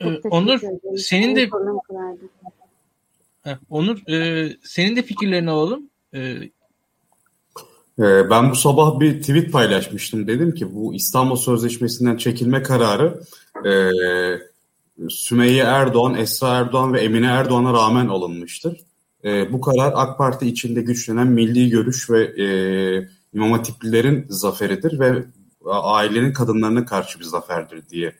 Ee, Onur senin de Onur e, senin de fikirlerini alalım. E, ee, ben bu sabah bir tweet paylaşmıştım. Dedim ki bu İstanbul Sözleşmesi'nden çekilme kararı e, Sümeyye Erdoğan, Esra Erdoğan ve Emine Erdoğan'a rağmen alınmıştır. E, bu karar AK Parti içinde güçlenen milli görüş ve e, İmam Hatiplilerin zaferidir ve ailenin kadınlarına karşı bir zaferdir diye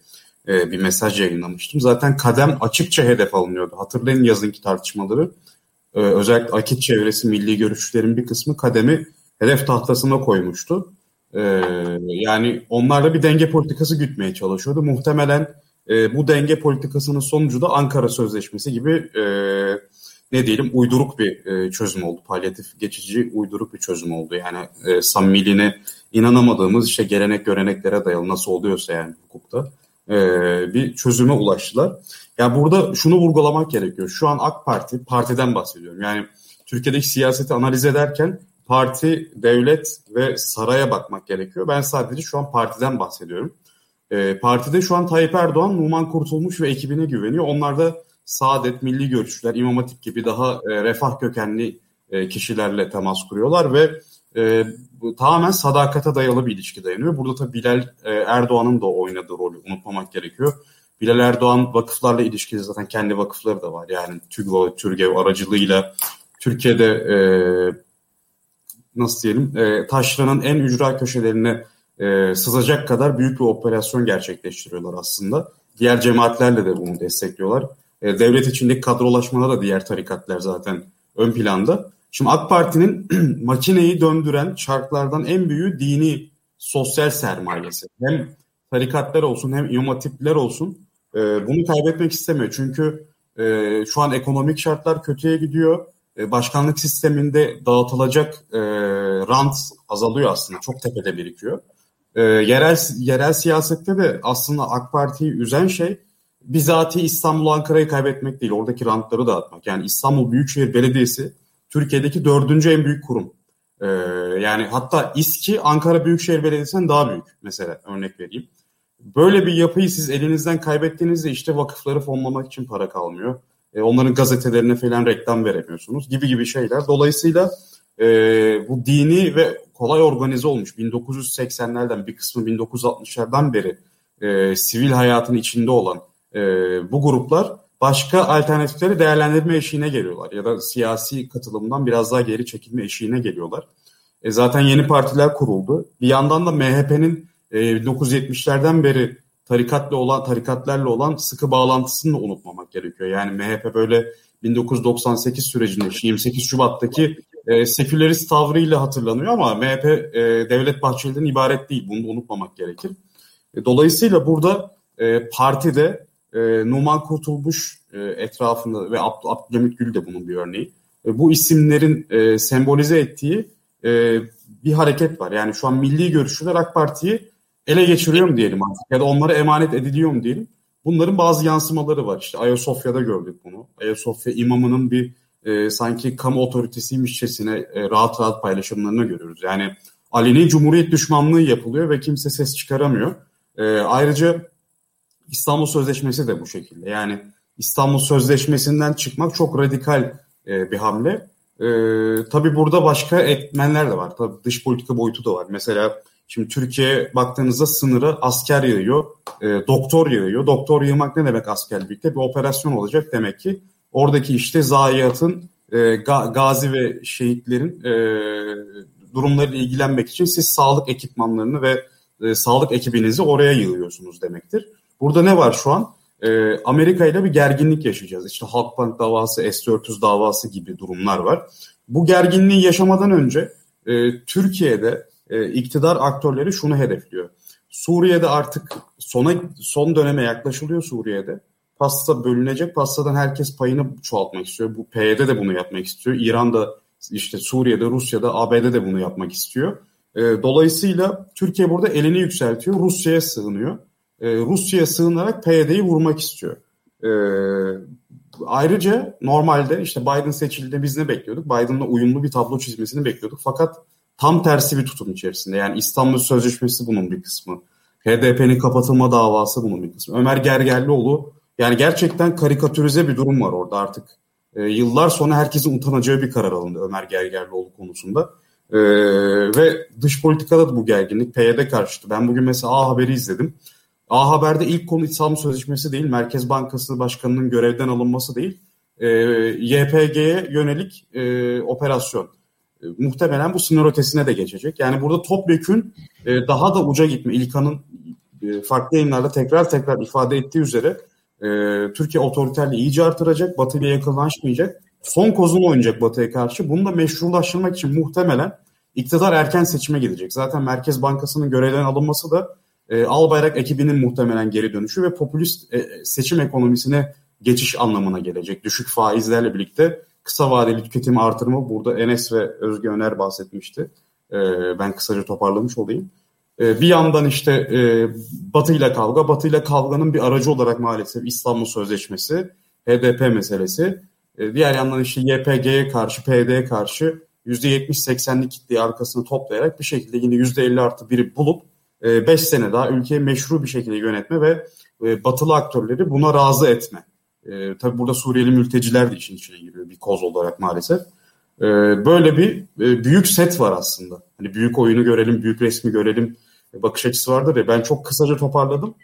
e, bir mesaj yayınlamıştım. Zaten kadem açıkça hedef alınıyordu. Hatırlayın yazınki tartışmaları. E, özellikle akit çevresi milli görüşlerin bir kısmı kademi hedef tahtasına koymuştu. E, yani onlarla bir denge politikası gütmeye çalışıyordu. Muhtemelen e, bu denge politikasının sonucu da Ankara Sözleşmesi gibi e, ne diyelim uyduruk bir e, çözüm oldu. Palyatif geçici uyduruk bir çözüm oldu. Yani e, samimiliğine inanamadığımız işte gelenek göreneklere dayalı nasıl oluyorsa yani hukukta e, bir çözüme ulaştılar. Ya yani burada şunu vurgulamak gerekiyor. Şu an AK Parti, partiden bahsediyorum. Yani Türkiye'deki siyaseti analiz ederken parti, devlet ve saraya bakmak gerekiyor. Ben sadece şu an partiden bahsediyorum. E, partide şu an Tayyip Erdoğan, Numan Kurtulmuş ve ekibine güveniyor. Onlar da Saadet, Milli Görüşler, İmam Hatip gibi daha e, refah kökenli e, kişilerle temas kuruyorlar ve e, tamamen sadakate dayalı bir ilişki dayanıyor. Burada tabii Bilal e, Erdoğan'ın da oynadığı rolü unutmamak gerekiyor. Bilal Erdoğan vakıflarla ilişkili zaten kendi vakıfları da var. Yani TÜGVA, TÜRGEV aracılığıyla Türkiye'de e, nasıl diyelim e, taşranın en ücra köşelerine e, sızacak kadar büyük bir operasyon gerçekleştiriyorlar aslında. Diğer cemaatlerle de bunu destekliyorlar. E, devlet içindeki kadrolaşmada da diğer tarikatlar zaten ön planda. Şimdi AK Parti'nin makineyi döndüren şartlardan en büyüğü dini sosyal sermayesi. Hem tarikatlar olsun hem imam hatipler olsun e, bunu kaybetmek istemiyor. Çünkü e, şu an ekonomik şartlar kötüye gidiyor. E, başkanlık sisteminde dağıtılacak e, rant azalıyor aslında. Çok tepede birikiyor. E, yerel yerel siyasette de aslında AK Parti'yi üzen şey bizatihi İstanbul Ankara'yı kaybetmek değil. Oradaki rantları dağıtmak. Yani İstanbul Büyükşehir Belediyesi Türkiye'deki dördüncü en büyük kurum. Ee, yani hatta İSKİ Ankara Büyükşehir Belediyesi'nden daha büyük mesela örnek vereyim. Böyle bir yapıyı siz elinizden kaybettiğinizde işte vakıfları fonlamak için para kalmıyor. E, onların gazetelerine falan reklam veremiyorsunuz gibi gibi şeyler. Dolayısıyla e, bu dini ve kolay organize olmuş 1980'lerden bir kısmı 1960'lardan beri e, sivil hayatın içinde olan e, bu gruplar başka alternatifleri değerlendirme eşiğine geliyorlar ya da siyasi katılımdan biraz daha geri çekilme eşiğine geliyorlar. E zaten yeni partiler kuruldu. Bir yandan da MHP'nin e, 1970'lerden beri tarikatla olan tarikatlarla olan sıkı bağlantısını da unutmamak gerekiyor. Yani MHP böyle 1998 sürecinde 28 Şubat'taki e, sekülerist tavrıyla hatırlanıyor ama MHP e, Devlet Bahçeli'den ibaret değil. Bunu da unutmamak gerekir. E, dolayısıyla burada e, partide e, Numan Kurtulmuş e, etrafında ve Abd Abdülhamit Gül de bunun bir örneği. E, bu isimlerin e, sembolize ettiği e, bir hareket var. Yani şu an milli görüşçüler AK Parti'yi ele geçiriyor mu diyelim artık ya da onlara emanet ediliyor mu diyelim. Bunların bazı yansımaları var. İşte Ayasofya'da gördük bunu. Ayasofya imamının bir e, sanki kamu otoritesiymişçesine e, rahat rahat paylaşımlarını görüyoruz. Yani aleni cumhuriyet düşmanlığı yapılıyor ve kimse ses çıkaramıyor. E, ayrıca İstanbul Sözleşmesi de bu şekilde. Yani İstanbul Sözleşmesi'nden çıkmak çok radikal e, bir hamle. E, tabii burada başka etmenler de var. Tabii dış politika boyutu da var. Mesela şimdi Türkiye baktığınızda sınırı asker yığıyor, e, doktor yığıyor. Doktor yığmak ne demek asker birlikte? Bir operasyon olacak demek ki. Oradaki işte zayiatın, e, gazi ve şehitlerin e, durumlarıyla ilgilenmek için siz sağlık ekipmanlarını ve e, sağlık ekibinizi oraya yığıyorsunuz demektir. Burada ne var şu an? E, Amerika ile bir gerginlik yaşayacağız. İşte Halkbank davası, S-400 davası gibi durumlar var. Bu gerginliği yaşamadan önce e, Türkiye'de e, iktidar aktörleri şunu hedefliyor. Suriye'de artık sona son döneme yaklaşılıyor Suriye'de. Pasta bölünecek. Pastadan herkes payını çoğaltmak istiyor. Bu PYD de bunu yapmak istiyor. İran da işte Suriye'de, Rusya'da, ABD de bunu yapmak istiyor. E, dolayısıyla Türkiye burada elini yükseltiyor. Rusya'ya sığınıyor e, Rusya'ya sığınarak PYD'yi vurmak istiyor. E, ayrıca normalde işte Biden seçildiğinde biz ne bekliyorduk? Biden'la uyumlu bir tablo çizmesini bekliyorduk. Fakat tam tersi bir tutum içerisinde. Yani İstanbul Sözleşmesi bunun bir kısmı. HDP'nin kapatılma davası bunun bir kısmı. Ömer Gergerlioğlu Yani gerçekten karikatürize bir durum var orada artık. E, yıllar sonra herkesin utanacağı bir karar alındı Ömer Gergerlioğlu konusunda. E, ve dış politikada da bu gerginlik PYD karşıtı. Ben bugün mesela A Haber'i izledim. A Haber'de ilk konu İslam Sözleşmesi değil, Merkez Bankası Başkanı'nın görevden alınması değil, e, YPG'ye yönelik e, operasyon. E, muhtemelen bu sınır ötesine de geçecek. Yani burada topyekün e, daha da uca gitme. İlkan'ın e, farklı yayınlarda tekrar tekrar ifade ettiği üzere e, Türkiye otoriterliği iyice artıracak, Batı ile yakınlaşmayacak. Son kozunu oynayacak Batı'ya karşı. Bunu da meşrulaştırmak için muhtemelen iktidar erken seçime gidecek. Zaten Merkez Bankası'nın görevden alınması da e, Albayrak ekibinin muhtemelen geri dönüşü ve popülist e, seçim ekonomisine geçiş anlamına gelecek. Düşük faizlerle birlikte kısa vadeli tüketim artırımı burada Enes ve Özge Öner bahsetmişti. E, ben kısaca toparlamış olayım. E, bir yandan işte e, Batı ile kavga, Batı ile kavganın bir aracı olarak maalesef İstanbul Sözleşmesi, HDP meselesi. E, diğer yandan işte YPG'ye karşı, PYD'ye karşı %70-80'lik kitleyi arkasını toplayarak bir şekilde yine %50 artı biri bulup 5 e, sene daha ülkeyi meşru bir şekilde yönetme ve e, batılı aktörleri buna razı etme. E, tabii burada Suriyeli mülteciler de işin içine giriyor bir koz olarak maalesef. Böyle bir büyük set var aslında. Hani büyük oyunu görelim, büyük resmi görelim bakış açısı vardır ya. Ben çok kısaca toparladım.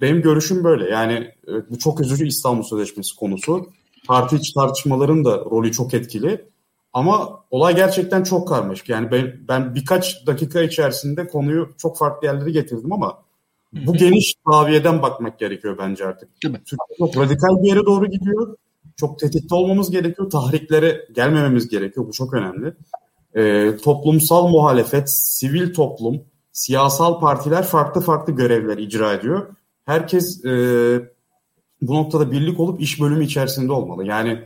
Benim görüşüm böyle. Yani bu çok üzücü İstanbul Sözleşmesi konusu. Parti içi tartışmaların da rolü çok etkili. Ama olay gerçekten çok karmaşık. Yani ben, ben birkaç dakika içerisinde konuyu çok farklı yerlere getirdim ama bu geniş zaviyeden bakmak gerekiyor bence artık. Türkiye çok radikal bir yere doğru gidiyor. Çok tetikte olmamız gerekiyor. Tahriklere gelmememiz gerekiyor. Bu çok önemli. Ee, toplumsal muhalefet, sivil toplum, siyasal partiler farklı farklı görevler icra ediyor. Herkes e, bu noktada birlik olup iş bölümü içerisinde olmalı. Yani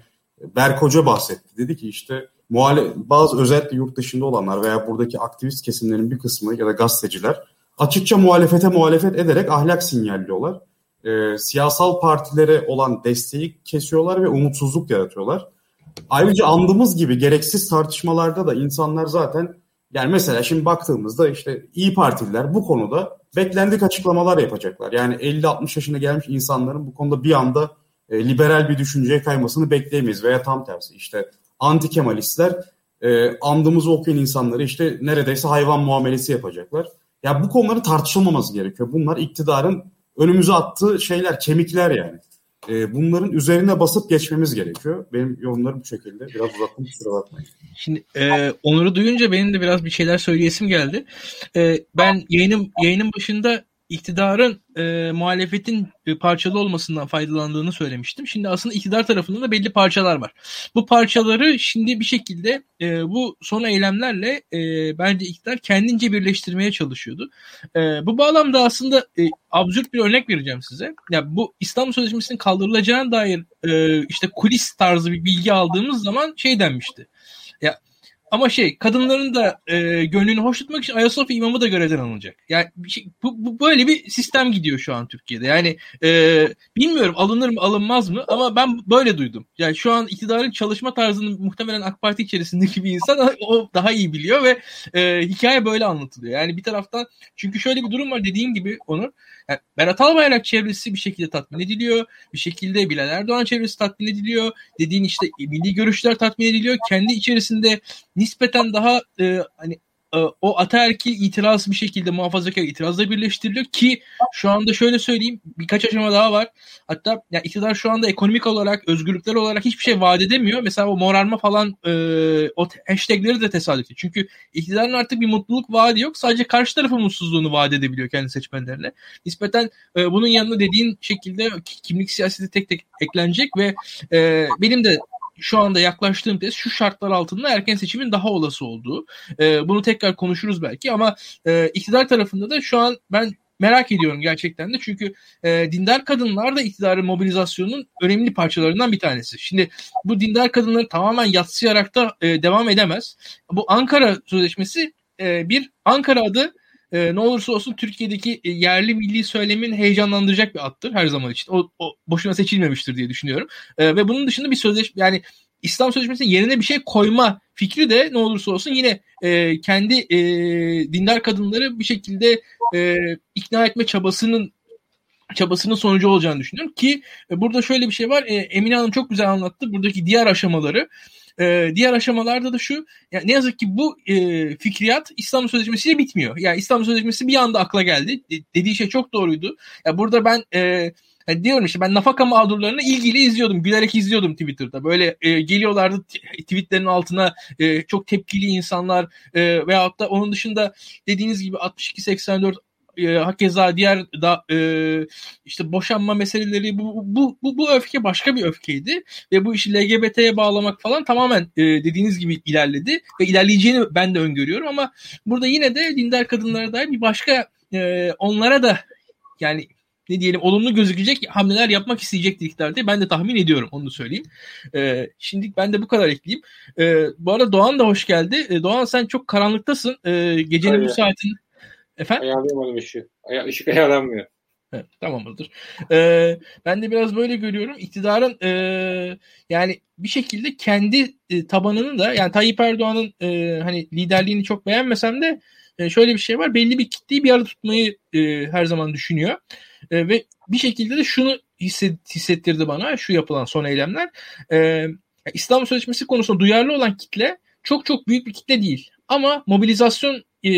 Berk Hoca bahsetti. Dedi ki işte muhale bazı özellikle yurt dışında olanlar veya buradaki aktivist kesimlerin bir kısmı ya da gazeteciler açıkça muhalefete muhalefet ederek ahlak sinyalliyorlar. E, siyasal partilere olan desteği kesiyorlar ve umutsuzluk yaratıyorlar. Ayrıca andığımız gibi gereksiz tartışmalarda da insanlar zaten yani mesela şimdi baktığımızda işte iyi Partililer bu konuda beklendik açıklamalar yapacaklar. Yani 50-60 yaşına gelmiş insanların bu konuda bir anda e, liberal bir düşünceye kaymasını bekleyemeyiz veya tam tersi işte anti Kemalistler e, andımızı okuyan insanları işte neredeyse hayvan muamelesi yapacaklar. Ya bu konuları tartışılmaması gerekiyor. Bunlar iktidarın önümüze attığı şeyler, kemikler yani. E, bunların üzerine basıp geçmemiz gerekiyor. Benim yorumlarım bu şekilde. Biraz uzattım kusura bakmayın. Şimdi e, Onur'u duyunca benim de biraz bir şeyler söyleyesim geldi. E, ben yayının yayının başında iktidarın e, muhalefetin e, parçalı olmasından faydalandığını söylemiştim. Şimdi aslında iktidar tarafında da belli parçalar var. Bu parçaları şimdi bir şekilde e, bu son eylemlerle e, bence iktidar kendince birleştirmeye çalışıyordu. E, bu bağlamda aslında e, absürt bir örnek vereceğim size. Ya bu İstanbul Sözleşmesi'nin kaldırılacağına dair e, işte kulis tarzı bir bilgi aldığımız zaman şey denmişti. Ya ama şey kadınların da e, gönlünü hoş tutmak için Ayasofya imamı da görevden alınacak. Yani şey, bu, bu böyle bir sistem gidiyor şu an Türkiye'de. Yani e, bilmiyorum alınır mı alınmaz mı ama ben böyle duydum. Yani şu an iktidarın çalışma tarzını muhtemelen AK Parti içerisindeki bir insan o daha iyi biliyor ve e, hikaye böyle anlatılıyor. Yani bir taraftan çünkü şöyle bir durum var dediğin gibi onu yani Berat Albayrak çevresi bir şekilde tatmin ediliyor. Bir şekilde Bilal Erdoğan çevresi tatmin ediliyor. Dediğin işte milli görüşler tatmin ediliyor. Kendi içerisinde nispeten daha e, hani e, o ataerkil itiraz bir şekilde muhafazakar itirazla birleştiriliyor ki şu anda şöyle söyleyeyim birkaç aşama daha var. Hatta yani iktidar şu anda ekonomik olarak, özgürlükler olarak hiçbir şey vaat edemiyor. Mesela o morarma falan e, o hashtagleri de tesadüfi. Çünkü iktidarın artık bir mutluluk vaadi yok. Sadece karşı tarafın mutsuzluğunu vaat edebiliyor kendi seçmenlerine. Nispeten e, bunun yanında dediğin şekilde kimlik siyaseti tek tek eklenecek ve e, benim de şu anda yaklaştığım tez şu şartlar altında erken seçimin daha olası olduğu. E, bunu tekrar konuşuruz belki ama e, iktidar tarafında da şu an ben merak ediyorum gerçekten de çünkü e, dindar kadınlar da iktidarın mobilizasyonunun önemli parçalarından bir tanesi. Şimdi bu dindar kadınları tamamen yatsıyarak da e, devam edemez. Bu Ankara Sözleşmesi e, bir Ankara adı e, ne olursa olsun Türkiye'deki e, yerli milli söylemin heyecanlandıracak bir attır her zaman için. O, o boşuna seçilmemiştir diye düşünüyorum. E, ve bunun dışında bir sözleşme yani İslam Sözleşmesi'nin yerine bir şey koyma fikri de ne olursa olsun yine e, kendi e, dindar kadınları bir şekilde e, ikna etme çabasının çabasının sonucu olacağını düşünüyorum ki e, burada şöyle bir şey var. E, Emine Hanım çok güzel anlattı. Buradaki diğer aşamaları. Diğer aşamalarda da şu yani ne yazık ki bu e, fikriyat İstanbul Sözleşmesi ile bitmiyor. Yani İstanbul Sözleşmesi bir anda akla geldi. De, dediği şey çok doğruydu. Ya burada ben e, yani diyorum işte ben nafaka mağdurlarını ilgili izliyordum. Gülerek izliyordum Twitter'da. Böyle e, geliyorlardı tweetlerin altına e, çok tepkili insanlar e, veyahut da onun dışında dediğiniz gibi 62-84 e, hakeza diğer da e, işte boşanma meseleleri bu, bu bu bu öfke başka bir öfkeydi ve bu işi LGBT'ye bağlamak falan tamamen e, dediğiniz gibi ilerledi ve ilerleyeceğini ben de öngörüyorum ama burada yine de dindar kadınlara dair bir başka e, onlara da yani ne diyelim olumlu gözükecek hamleler yapmak isteyecektir iktidar diye ben de tahmin ediyorum onu da söyleyeyim. E, şimdi ben de bu kadar ekleyeyim. E, bu arada Doğan da hoş geldi. E, Doğan sen çok karanlıktasın. E, gecenin Aynen. bu saatinde Efendim? Ayarlayamadım ışığı. Ay- ışık ayarlanmıyor. Evet, tamamdır. Ee, ben de biraz böyle görüyorum. İktidarın e, yani bir şekilde kendi e, tabanını da yani Tayyip Erdoğan'ın e, hani liderliğini çok beğenmesem de e, şöyle bir şey var. Belli bir kitleyi bir arada tutmayı e, her zaman düşünüyor. E, ve bir şekilde de şunu hisset, hissettirdi bana şu yapılan son eylemler. E, İstanbul Sözleşmesi konusunda duyarlı olan kitle çok çok büyük bir kitle değil. Ama mobilizasyon e,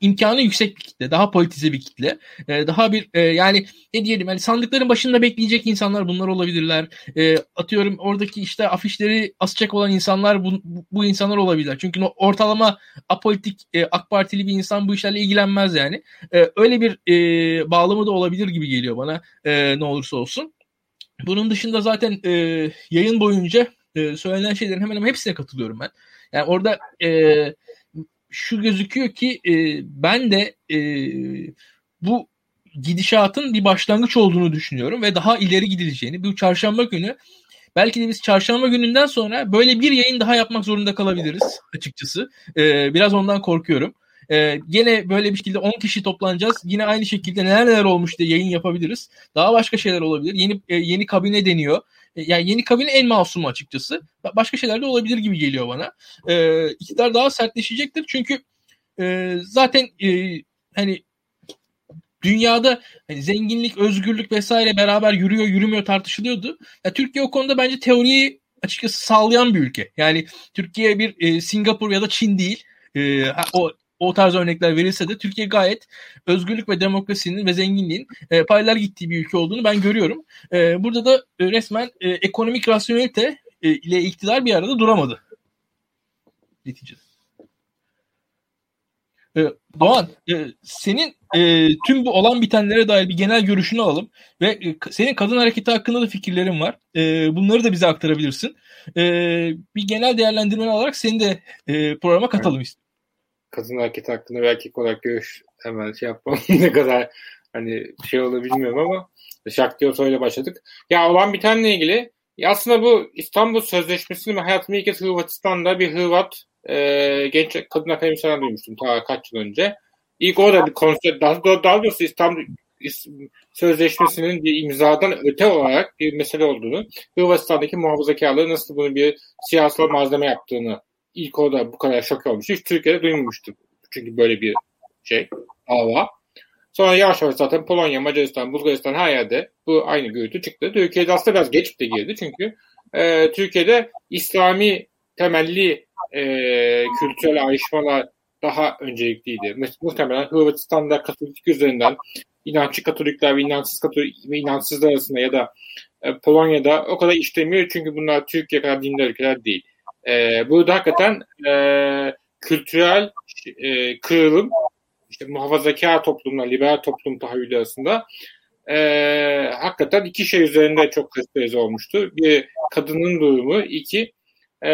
imkanı yüksek bir kitle, daha politize bir kitle, e, daha bir e, yani ne diyelim yani sandıkların başında bekleyecek insanlar bunlar olabilirler. E, atıyorum oradaki işte afişleri asacak olan insanlar bu, bu insanlar olabilirler. Çünkü ortalama apolitik e, AK Partili bir insan bu işlerle ilgilenmez yani. E, öyle bir e, bağlamı da olabilir gibi geliyor bana e, ne olursa olsun. Bunun dışında zaten e, yayın boyunca e, söylenen şeylerin hemen hemen hepsine katılıyorum ben. Yani orada e, şu gözüküyor ki e, ben de e, bu gidişatın bir başlangıç olduğunu düşünüyorum ve daha ileri gidileceğini. Bu çarşamba günü belki de biz çarşamba gününden sonra böyle bir yayın daha yapmak zorunda kalabiliriz açıkçası. E, biraz ondan korkuyorum. E, gene böyle bir şekilde 10 kişi toplanacağız. Yine aynı şekilde neler neler olmuş diye yayın yapabiliriz. Daha başka şeyler olabilir. Yeni e, yeni kabine deniyor. E, yani yeni kabine en masumu açıkçası. Başka şeyler de olabilir gibi geliyor bana. E, iktidar daha sertleşecektir çünkü e, zaten e, hani dünyada hani zenginlik, özgürlük vesaire beraber yürüyor, yürümüyor tartışılıyordu. Ya Türkiye o konuda bence teoriyi açıkçası sağlayan bir ülke. Yani Türkiye bir e, Singapur ya da Çin değil. E, o o tarz örnekler verilse de Türkiye gayet özgürlük ve demokrasinin ve zenginliğin e, paylar gittiği bir ülke olduğunu ben görüyorum. E, burada da e, resmen e, ekonomik rasyonelite e, ile iktidar bir arada duramadı. Neticede. E, Doğan, e, senin e, tüm bu olan bitenlere dair bir genel görüşünü alalım ve e, senin kadın hareketi hakkında da fikirlerin var. E, bunları da bize aktarabilirsin. E, bir genel değerlendirme alarak seni de e, programa katalım istiyorum kadın hareketi hakkında bir erkek olarak görüş hemen şey yapmam ne kadar hani şey olabilmiyorum ama Şak ile başladık. Ya olan bitenle ilgili ya aslında bu İstanbul Sözleşmesi'ni hayatımda ilk kez Hırvatistan'da bir Hırvat e, genç kadın akademisyenler duymuştum ta kaç yıl önce. İlk orada bir konsept, daha, daha doğrusu İstanbul Sözleşmesi'nin bir imzadan öte olarak bir mesele olduğunu, Hırvatistan'daki muhafazakarları nasıl bunu bir siyasal malzeme yaptığını ilk o da bu kadar şok olmuştu. Hiç Türkiye'de duymamıştım. Çünkü böyle bir şey hava. Sonra yavaş yavaş zaten Polonya, Macaristan, Bulgaristan her yerde bu aynı gürültü çıktı. Türkiye'de aslında biraz geç de girdi çünkü e, Türkiye'de İslami temelli e, kültürel ayrışmalar daha öncelikliydi. Muhtemelen Hırvatistan'da Katolik üzerinden inançlı Katolikler ve inançsız Katolik ve inançsızlar arasında ya da e, Polonya'da o kadar işlemiyor çünkü bunlar Türkiye kadar dindar ülkeler değil. E, burada hakikaten e, kültürel e, kırılım, işte muhafazakar toplumla liberal toplum tahayyülü arasında e, hakikaten iki şey üzerinde çok kriz olmuştu. Bir kadının durumu, iki e,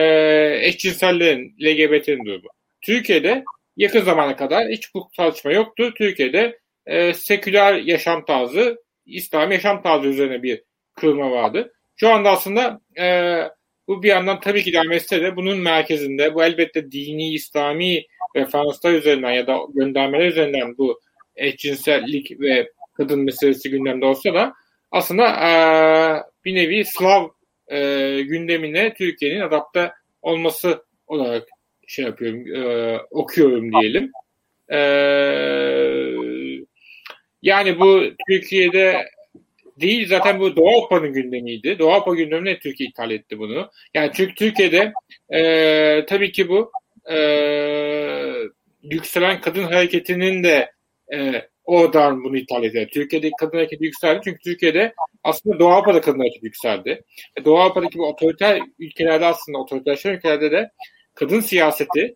eşcinsellerin, LGBT'nin durumu. Türkiye'de yakın zamana kadar hiç bu tartışma yoktu. Türkiye'de e, seküler yaşam tarzı, İslam yaşam tarzı üzerine bir kırılma vardı. Şu anda aslında e, bu bir yandan tabii ki etse de bunun merkezinde bu elbette dini, İslami referanslar üzerinden ya da göndermeler üzerinden bu eşcinsellik ve kadın meselesi gündemde olsa da aslında e, bir nevi Slav e, gündemine Türkiye'nin adapte olması olarak şey yapıyorum, e, okuyorum diyelim. E, yani bu Türkiye'de değil zaten bu Doğu Avrupa'nın gündemiydi. Doğu Avrupa gündemine Türkiye ithal etti bunu. Yani çünkü Türkiye'de e, tabii ki bu e, yükselen kadın hareketinin de e, oradan bunu ithal ediyor. Türkiye'deki kadın hareketi yükseldi çünkü Türkiye'de aslında Doğu Avrupa'da kadın hareketi yükseldi. E, Doğu Avrupa'daki bu otoriter ülkelerde aslında otoriter ülkelerde de kadın siyaseti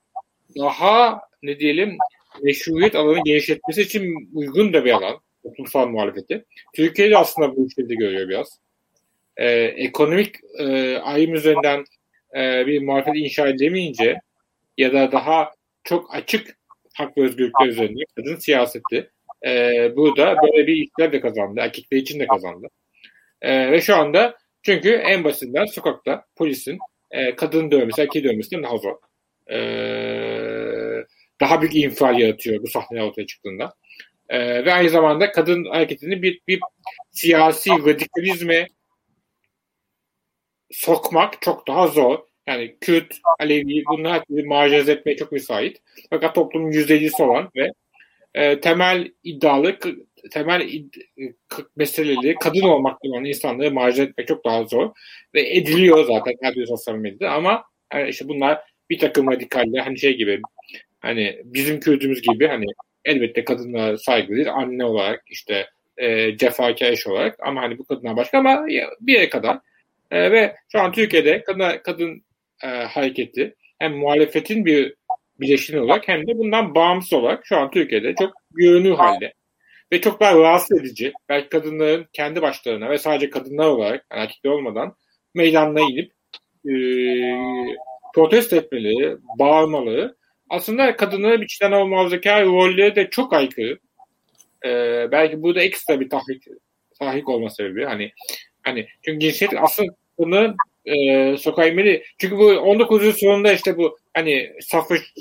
daha ne diyelim meşruiyet alanı genişletmesi için uygun da bir alan toplumsal muhalefeti. Türkiye'de aslında bu işleri görüyor biraz. Ee, ekonomik e, ayrım üzerinden e, bir muhalefet inşa edemeyince ya da daha çok açık hak ve özgürlükler üzerinde kadın siyaseti e, burada böyle bir işler de kazandı. Erkekler için de kazandı. E, ve şu anda çünkü en basitinden sokakta polisin e, kadın dövmesi, erkeği dövmesinden daha zor. E, daha büyük infial yaratıyor bu sahne ortaya çıktığında. E, ve aynı zamanda kadın hareketini bir, bir siyasi radikalizme sokmak çok daha zor. Yani Kürt, Alevi bunlar marjinalize etmeye çok müsait. Fakat toplumun %50'si olan ve e, temel iddialı, temel id, meseleleri kadın olmakta olan insanları marjinalize etmek çok daha zor. Ve ediliyor zaten her bir sosyal medyada ama yani işte bunlar bir takım radikaller hani şey gibi hani bizim Kürt'ümüz gibi hani elbette kadınlara saygılıdır anne olarak işte e, cefakar eş olarak ama hani bu kadınlar başka ama bir yere kadar e, ve şu an Türkiye'de kadın, kadın e, hareketi hem muhalefetin bir bileşini olarak hem de bundan bağımsız olarak şu an Türkiye'de çok görünür halde. Ve çok daha rahatsız edici. Belki kadınların kendi başlarına ve sadece kadınlar olarak yani erkekler olmadan meydanına inip e, protesto etmeleri, bağırmaları aslında kadınlara biçilen o muhafazakar rolleri de çok aykırı. E, belki burada ekstra bir tahrik, tahrik olma sebebi. Hani hani çünkü cinsiyet aslında bunların e, sokağa inmeli. Çünkü bu 19. yüzyıl sonunda işte bu hani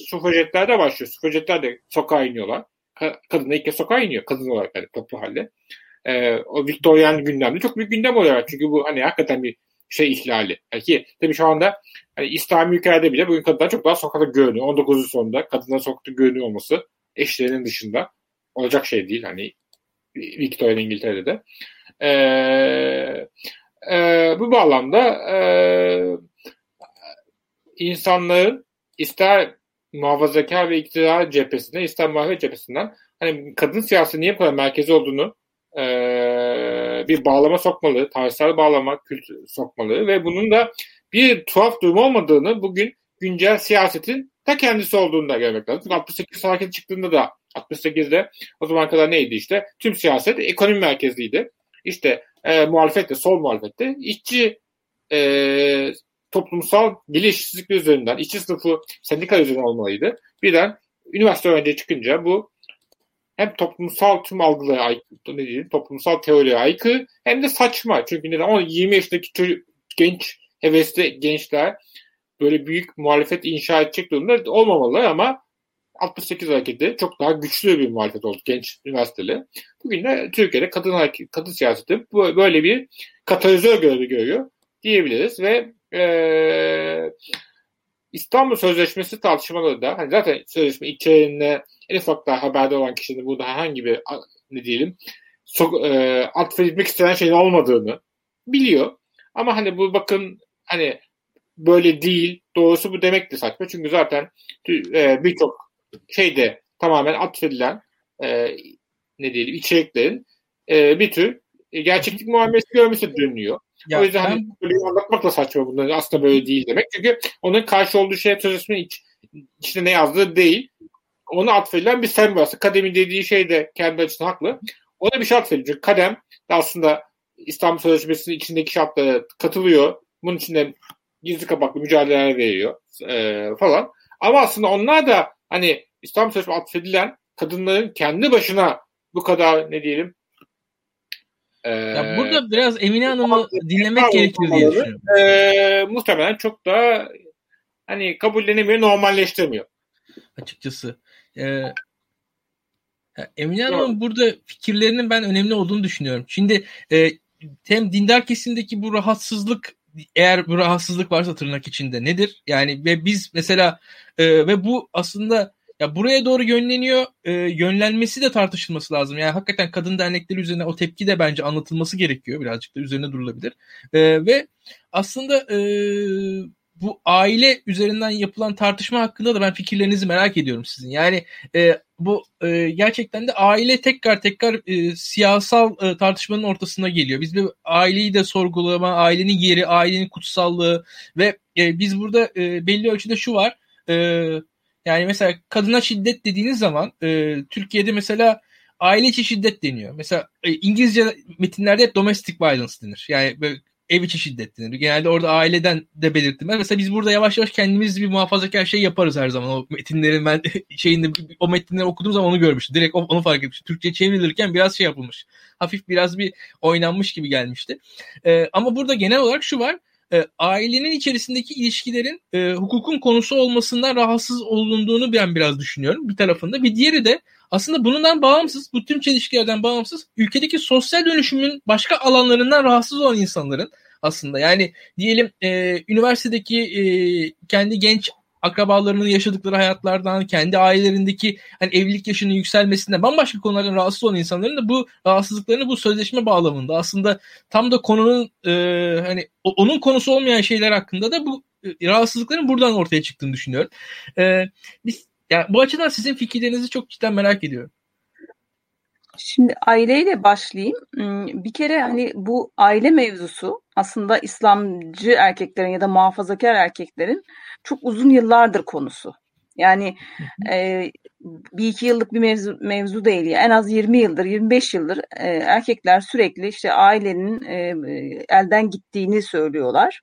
sufajetlerde başlıyor. Sufajetler de sokağa iniyorlar. Ka- kadınlar ilk kez sokağa iniyor. Kadın olarak yani toplu halde. E, o Victorian gündemde çok büyük gündem oluyor. Çünkü bu hani hakikaten bir şey ihlali. Ki tabii şu anda hani İslami ülkelerde bile bugün kadınlar çok daha sokakta görünüyor. 19. yüzyıl sonunda kadınlar sokakta görünüyor olması eşlerinin dışında olacak şey değil. Hani Victorian İngiltere'de de. Ee, e, bu bağlamda e, insanların ister muhafazakar ve iktidar cephesinden ister muhalefet cephesinden hani kadın siyaseti niye bu kadar merkezi olduğunu e, bir bağlama sokmalı, tarihsel bağlama kült sokmalı ve bunun da bir tuhaf durum olmadığını bugün güncel siyasetin ta kendisi olduğunu da görmek lazım. 68 hareket çıktığında da 68'de o zaman kadar neydi işte? Tüm siyaset ekonomi merkezliydi. İşte e, muhalefette, sol muhalefette işçi e, toplumsal bilinçsizlikler üzerinden, işçi sınıfı sendika üzerinden olmalıydı. Birden üniversite öğrenci çıkınca bu hem toplumsal tüm algılara aykırı, ne diyeyim, toplumsal teoriye aykırı hem de saçma. Çünkü neden? 20 yaşındaki çocuk, genç, hevesli gençler böyle büyük muhalefet inşa edecek durumda olmamalı ama 68 hareketi çok daha güçlü bir muhalefet oldu genç üniversiteli. Bugün de Türkiye'de kadın kadın siyaseti böyle bir katalizör görevi görüyor diyebiliriz ve e, İstanbul Sözleşmesi tartışmaları da hani zaten sözleşme içeriğinde en ufak daha haberde olan kişinin burada herhangi bir ne diyelim so, e, atfedilmek istenen şeyin olmadığını biliyor. Ama hani bu bakın hani böyle değil. Doğrusu bu demek de saçma. Çünkü zaten e, birçok şeyde tamamen atfedilen e, ne diyelim içeriklerin e, bir tür gerçeklik muamelesi görmesi dönüyor. Ya o yüzden ben... hani böyle anlatmak da saçma bunlar. Aslında böyle değil demek. Çünkü onun karşı olduğu şey sözleşmenin iç, içinde ne yazdığı değil. Ona atfedilen bir sembol. Kademi dediği şey de kendi açısından haklı. Ona bir şey atfediliyor. Çünkü kadem aslında İstanbul Sözleşmesi'nin içindeki şartlara katılıyor. Bunun içinde gizli kapaklı mücadeleler veriyor e, falan. Ama aslında onlar da hani İstanbul Sözleşmesi atfedilen kadınların kendi başına bu kadar ne diyelim ee, ya burada biraz Emine Hanım'ı dinlemek gerekir diye düşünüyorum. E, muhtemelen çok da hani kabullenemiyor, normalleştirmiyor. Açıkçası. E, Emine Hanım'ın burada fikirlerinin ben önemli olduğunu düşünüyorum. Şimdi e, hem dindar kesimdeki bu rahatsızlık eğer bu rahatsızlık varsa tırnak içinde nedir? Yani ve biz mesela e, ve bu aslında ya buraya doğru yönleniyor, e, yönlenmesi de tartışılması lazım. Yani hakikaten kadın dernekleri üzerine o tepki de bence anlatılması gerekiyor. Birazcık da üzerine durulabilir. E, ve aslında e, bu aile üzerinden yapılan tartışma hakkında da ben fikirlerinizi merak ediyorum sizin. Yani e, bu e, gerçekten de aile tekrar tekrar e, siyasal e, tartışmanın ortasına geliyor. Biz bir aileyi de sorgulama, ailenin yeri, ailenin kutsallığı ve e, biz burada e, belli ölçüde şu var. E, yani mesela kadına şiddet dediğiniz zaman e, Türkiye'de mesela aile içi şiddet deniyor. Mesela e, İngilizce metinlerde hep domestic violence denir. Yani böyle ev içi şiddet denir. Genelde orada aileden de belirttim. Mesela biz burada yavaş yavaş kendimiz bir muhafazakar şey yaparız her zaman. O metinlerin ben şeyinde o metinleri okuduğum zaman onu görmüştüm. Direkt onu fark etmiştim. Türkçe çevrilirken biraz şey yapılmış. Hafif biraz bir oynanmış gibi gelmişti. Ee, ama burada genel olarak şu var e, ailenin içerisindeki ilişkilerin e, hukukun konusu olmasından rahatsız olunduğunu ben biraz düşünüyorum bir tarafında. Bir diğeri de aslında bundan bağımsız, bu tüm çelişkilerden bağımsız ülkedeki sosyal dönüşümün başka alanlarından rahatsız olan insanların aslında yani diyelim e, üniversitedeki e, kendi genç akrabalarının yaşadıkları hayatlardan, kendi ailelerindeki hani evlilik yaşının yükselmesinden bambaşka konulardan rahatsız olan insanların da bu rahatsızlıklarını bu sözleşme bağlamında aslında tam da konunun e, hani onun konusu olmayan şeyler hakkında da bu e, rahatsızlıkların buradan ortaya çıktığını düşünüyorum. E, biz yani bu açıdan sizin fikirlerinizi çok cidden merak ediyorum. Şimdi aileyle başlayayım. Hmm, bir kere hani bu aile mevzusu aslında İslamcı erkeklerin ya da muhafazakar erkeklerin çok uzun yıllardır konusu. Yani e, bir iki yıllık bir mevzu, mevzu değil. En az 20 yıldır, 25 yıldır e, erkekler sürekli işte ailenin e, elden gittiğini söylüyorlar.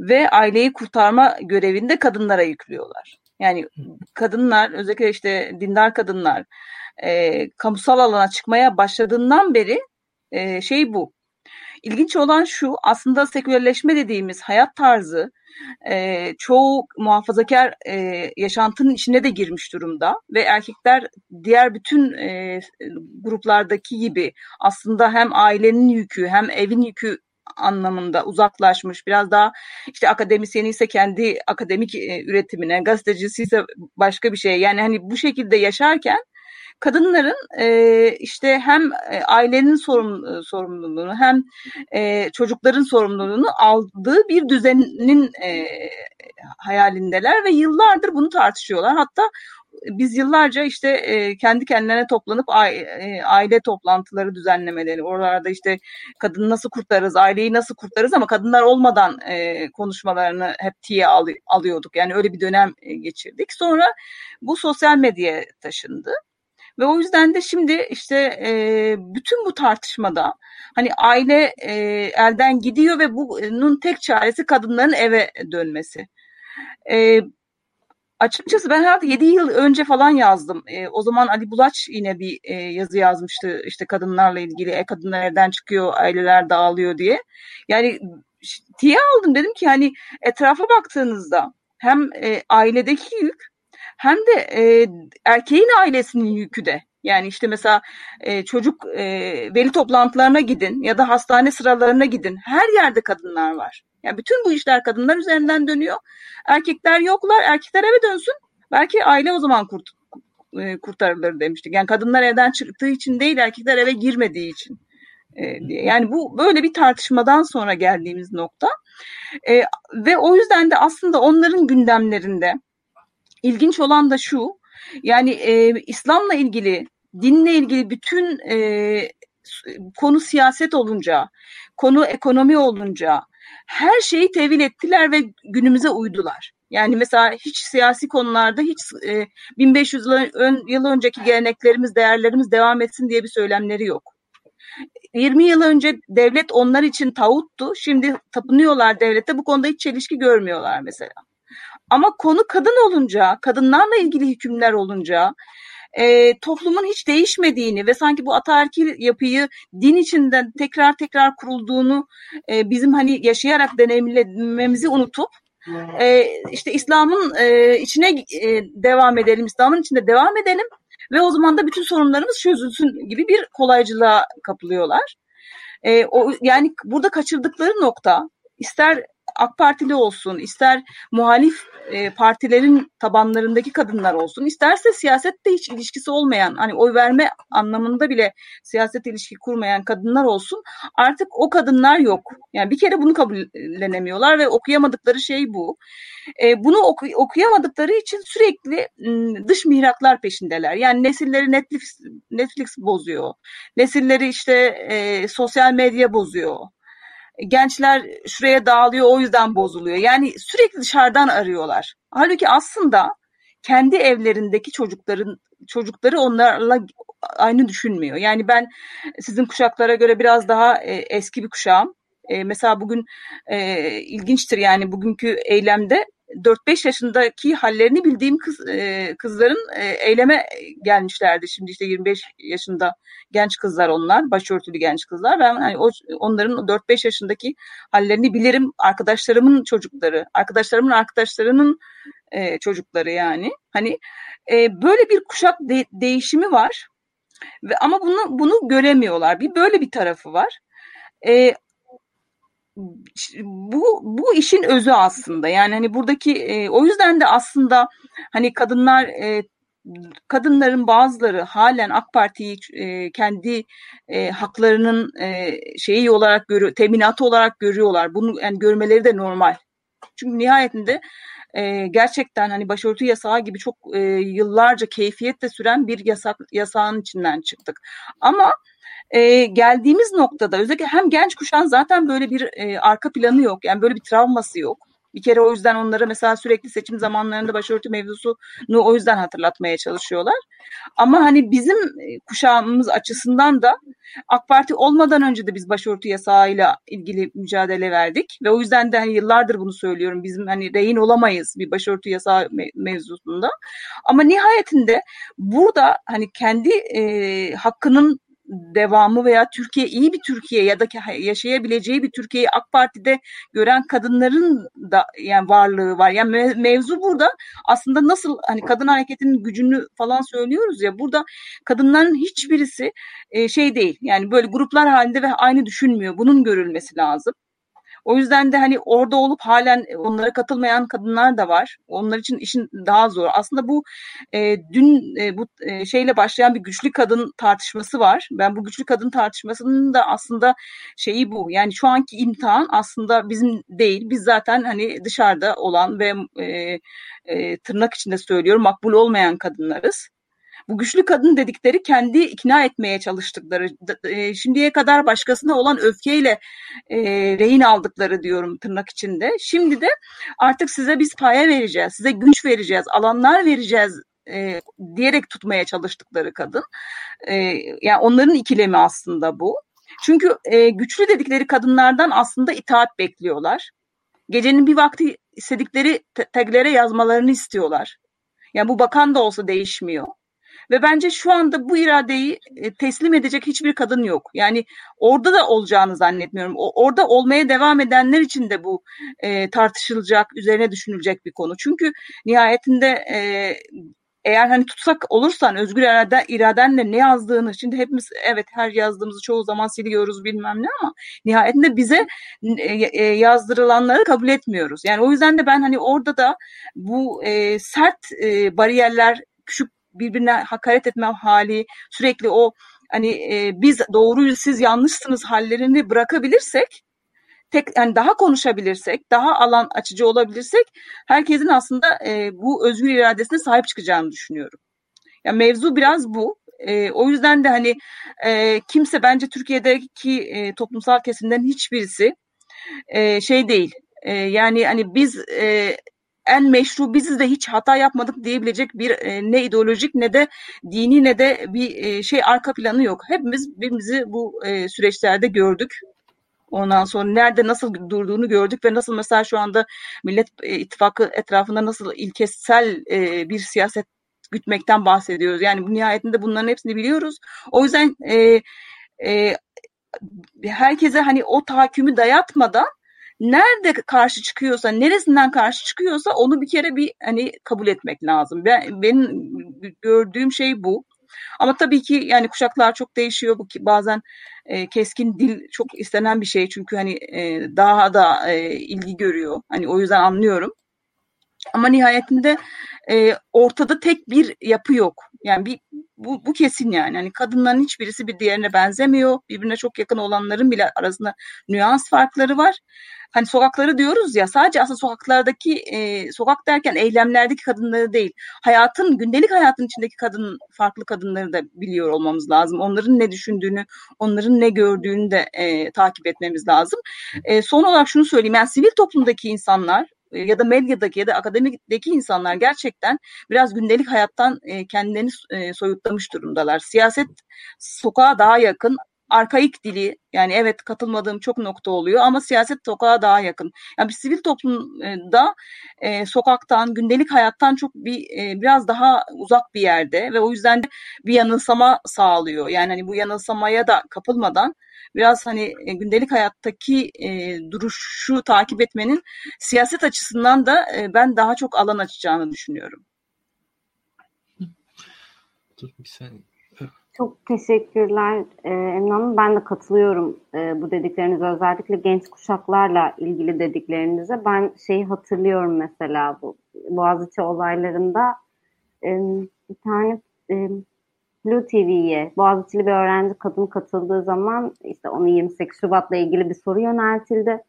Ve aileyi kurtarma görevini de kadınlara yüklüyorlar. Yani kadınlar, özellikle işte dindar kadınlar, e, kamusal alana çıkmaya başladığından beri e, şey bu. İlginç olan şu aslında sekülerleşme dediğimiz hayat tarzı e, çoğu muhafazakar e, yaşantının içine de girmiş durumda ve erkekler diğer bütün e, gruplardaki gibi aslında hem ailenin yükü hem evin yükü anlamında uzaklaşmış. Biraz daha işte akademisyeni ise kendi akademik e, üretimine, gazetecisi ise başka bir şey. Yani hani bu şekilde yaşarken kadınların e, işte hem e, ailenin sorum, e, sorumluluğunu hem e, çocukların sorumluluğunu aldığı bir düzenin e, hayalindeler ve yıllardır bunu tartışıyorlar. Hatta biz yıllarca işte e, kendi kendilerine toplanıp aile toplantıları düzenlemeleri, oralarda işte kadını nasıl kurtarırız, aileyi nasıl kurtarırız ama kadınlar olmadan konuşmalarını hep tiye al, alıyorduk. Yani öyle bir dönem geçirdik. Sonra bu sosyal medyaya taşındı. Ve o yüzden de şimdi işte e, bütün bu tartışmada hani aile e, elden gidiyor ve bunun tek çaresi kadınların eve dönmesi. E, açıkçası ben herhalde 7 yıl önce falan yazdım. E, o zaman Ali Bulaç yine bir e, yazı yazmıştı işte kadınlarla ilgili. E, kadınlar evden çıkıyor, aileler dağılıyor diye. Yani tiye aldım dedim ki hani etrafa baktığınızda hem e, ailedeki yük hem de e, erkeğin ailesinin yükü de. Yani işte mesela e, çocuk e, veli toplantılarına gidin ya da hastane sıralarına gidin. Her yerde kadınlar var. Yani bütün bu işler kadınlar üzerinden dönüyor. Erkekler yoklar. Erkekler eve dönsün. Belki aile o zaman kurt, e, kurtarılır demiştik. Yani kadınlar evden çıktığı için değil, erkekler eve girmediği için. E, yani bu böyle bir tartışmadan sonra geldiğimiz nokta. E, ve o yüzden de aslında onların gündemlerinde ilginç olan da şu. Yani e, İslam'la ilgili, dinle ilgili bütün e, konu siyaset olunca, konu ekonomi olunca her şeyi tevil ettiler ve günümüze uydular. Yani mesela hiç siyasi konularda hiç e, 1500 yıl, ön, yıl önceki geleneklerimiz, değerlerimiz devam etsin diye bir söylemleri yok. 20 yıl önce devlet onlar için tağuttu. Şimdi tapınıyorlar devlete. Bu konuda hiç çelişki görmüyorlar mesela. Ama konu kadın olunca, kadınlarla ilgili hükümler olunca e, toplumun hiç değişmediğini ve sanki bu ataerkil yapıyı din içinden tekrar tekrar kurulduğunu e, bizim hani yaşayarak deneyimlememizi unutup e, işte İslam'ın e, içine e, devam edelim, İslam'ın içinde devam edelim ve o zaman da bütün sorunlarımız çözülsün gibi bir kolaycılığa kapılıyorlar. E, o yani burada kaçırdıkları nokta ister AK Partili olsun, ister muhalif e, partilerin tabanlarındaki kadınlar olsun, isterse siyasette hiç ilişkisi olmayan, hani oy verme anlamında bile siyaset ilişki kurmayan kadınlar olsun, artık o kadınlar yok. Yani bir kere bunu kabullenemiyorlar ve okuyamadıkları şey bu. E, bunu oku, okuyamadıkları için sürekli dış mihraklar peşindeler. Yani nesilleri Netflix, Netflix bozuyor. Nesilleri işte e, sosyal medya bozuyor gençler şuraya dağılıyor o yüzden bozuluyor. Yani sürekli dışarıdan arıyorlar. Halbuki aslında kendi evlerindeki çocukların çocukları onlarla aynı düşünmüyor. Yani ben sizin kuşaklara göre biraz daha e, eski bir kuşağım. E, mesela bugün e, ilginçtir yani bugünkü eylemde 4-5 yaşındaki hallerini bildiğim kız, e, kızların e, eyleme gelmişlerdi. Şimdi işte 25 yaşında genç kızlar onlar, başörtülü genç kızlar. Ben hani o onların 4-5 yaşındaki hallerini bilirim. Arkadaşlarımın çocukları, arkadaşlarımın arkadaşlarının e, çocukları yani. Hani e, böyle bir kuşak de, değişimi var. Ve ama bunu bunu göremiyorlar. Bir böyle bir tarafı var. E, bu bu işin özü aslında yani hani buradaki e, o yüzden de aslında hani kadınlar e, kadınların bazıları halen AK Parti'yi e, kendi e, haklarının e, şeyi olarak görüyor, teminatı olarak görüyorlar. Bunu yani görmeleri de normal. Çünkü nihayetinde e, gerçekten hani başörtü yasağı gibi çok e, yıllarca keyfiyetle süren bir yasak yasağın içinden çıktık. Ama e, geldiğimiz noktada özellikle hem genç kuşağın zaten böyle bir e, arka planı yok. Yani böyle bir travması yok. Bir kere o yüzden onlara mesela sürekli seçim zamanlarında başörtü mevzusunu o yüzden hatırlatmaya çalışıyorlar. Ama hani bizim kuşağımız açısından da AK Parti olmadan önce de biz başörtü yasağıyla ilgili mücadele verdik ve o yüzden de hani yıllardır bunu söylüyorum. Bizim hani rehin olamayız bir başörtü yasağı mevzusunda. Ama nihayetinde burada hani kendi e, hakkının devamı veya Türkiye iyi bir Türkiye ya da yaşayabileceği bir Türkiye'yi AK Parti'de gören kadınların da yani varlığı var. Yani mevzu burada aslında nasıl hani kadın hareketinin gücünü falan söylüyoruz ya burada kadınların hiçbirisi e, şey değil. Yani böyle gruplar halinde ve aynı düşünmüyor. Bunun görülmesi lazım. O yüzden de hani orada olup halen onlara katılmayan kadınlar da var. Onlar için işin daha zor. Aslında bu e, dün e, bu e, şeyle başlayan bir güçlü kadın tartışması var. Ben bu güçlü kadın tartışmasının da aslında şeyi bu. Yani şu anki imtihan aslında bizim değil. Biz zaten hani dışarıda olan ve e, e, tırnak içinde söylüyorum makbul olmayan kadınlarız bu güçlü kadın dedikleri kendi ikna etmeye çalıştıkları, e, şimdiye kadar başkasına olan öfkeyle e, rehin aldıkları diyorum tırnak içinde. Şimdi de artık size biz paya vereceğiz, size güç vereceğiz, alanlar vereceğiz e, diyerek tutmaya çalıştıkları kadın. E, yani onların ikilemi aslında bu. Çünkü e, güçlü dedikleri kadınlardan aslında itaat bekliyorlar. Gecenin bir vakti istedikleri taglere yazmalarını istiyorlar. Yani bu bakan da olsa değişmiyor. Ve bence şu anda bu iradeyi e, teslim edecek hiçbir kadın yok. Yani orada da olacağını zannetmiyorum. Orada olmaya devam edenler için de bu e, tartışılacak, üzerine düşünülecek bir konu. Çünkü nihayetinde e, eğer hani tutsak olursan özgür irade, iradenle ne yazdığını şimdi hepimiz evet her yazdığımızı çoğu zaman siliyoruz bilmem ne ama nihayetinde bize e, yazdırılanları kabul etmiyoruz. Yani o yüzden de ben hani orada da bu e, sert e, bariyerler küçük birbirine hakaret etme hali, sürekli o hani e, biz doğruyuz siz yanlışsınız hallerini bırakabilirsek tek yani daha konuşabilirsek, daha alan açıcı olabilirsek herkesin aslında e, bu özgür iradesine sahip çıkacağını düşünüyorum. Yani mevzu biraz bu. E, o yüzden de hani e, kimse bence Türkiye'deki e, toplumsal kesimlerin hiçbirisi e, şey değil. E, yani hani biz e, en meşru biziz de hiç hata yapmadık diyebilecek bir e, ne ideolojik ne de dini ne de bir e, şey arka planı yok. Hepimiz birbirimizi bu e, süreçlerde gördük. Ondan sonra nerede nasıl durduğunu gördük ve nasıl mesela şu anda Millet e, İttifakı etrafında nasıl ilkesel e, bir siyaset gütmekten bahsediyoruz. Yani bu nihayetinde bunların hepsini biliyoruz. O yüzden e, e, herkese hani o tahakkümü dayatmadan nerede karşı çıkıyorsa, neresinden karşı çıkıyorsa onu bir kere bir hani kabul etmek lazım. Ben benim gördüğüm şey bu. Ama tabii ki yani kuşaklar çok değişiyor. Bu bazen e, keskin dil çok istenen bir şey çünkü hani e, daha da e, ilgi görüyor. Hani o yüzden anlıyorum. Ama nihayetinde e, ortada tek bir yapı yok. Yani bir bu, bu kesin yani. Hani kadınların hiçbirisi bir diğerine benzemiyor. Birbirine çok yakın olanların bile arasında nüans farkları var. Hani sokakları diyoruz ya sadece aslında sokaklardaki e, sokak derken eylemlerdeki kadınları değil. Hayatın gündelik hayatın içindeki kadın farklı kadınları da biliyor olmamız lazım. Onların ne düşündüğünü, onların ne gördüğünü de e, takip etmemiz lazım. E, son olarak şunu söyleyeyim. Yani sivil toplumdaki insanlar ya da medyadaki ya da akademideki insanlar gerçekten biraz gündelik hayattan e, kendilerini e, soyutlamış durumdalar. Siyaset sokağa daha yakın, arkaik dili yani evet katılmadığım çok nokta oluyor ama siyaset sokağa daha yakın. Yani bir sivil toplumda e, sokaktan, gündelik hayattan çok bir e, biraz daha uzak bir yerde ve o yüzden de bir yanılsama sağlıyor. Yani hani bu yanılsamaya da kapılmadan biraz hani e, gündelik hayattaki e, duruşu takip etmenin siyaset açısından da e, ben daha çok alan açacağını düşünüyorum. Dur bir saniye. Çok teşekkürler ee, Emine Hanım. Ben de katılıyorum e, bu dediklerinize. Özellikle genç kuşaklarla ilgili dediklerinize. Ben şeyi hatırlıyorum mesela bu Boğaziçi olaylarında e, bir tane e, Blue TV'ye Boğaziçi'li bir öğrenci kadın katıldığı zaman işte onu 28 Şubat'la ilgili bir soru yöneltildi.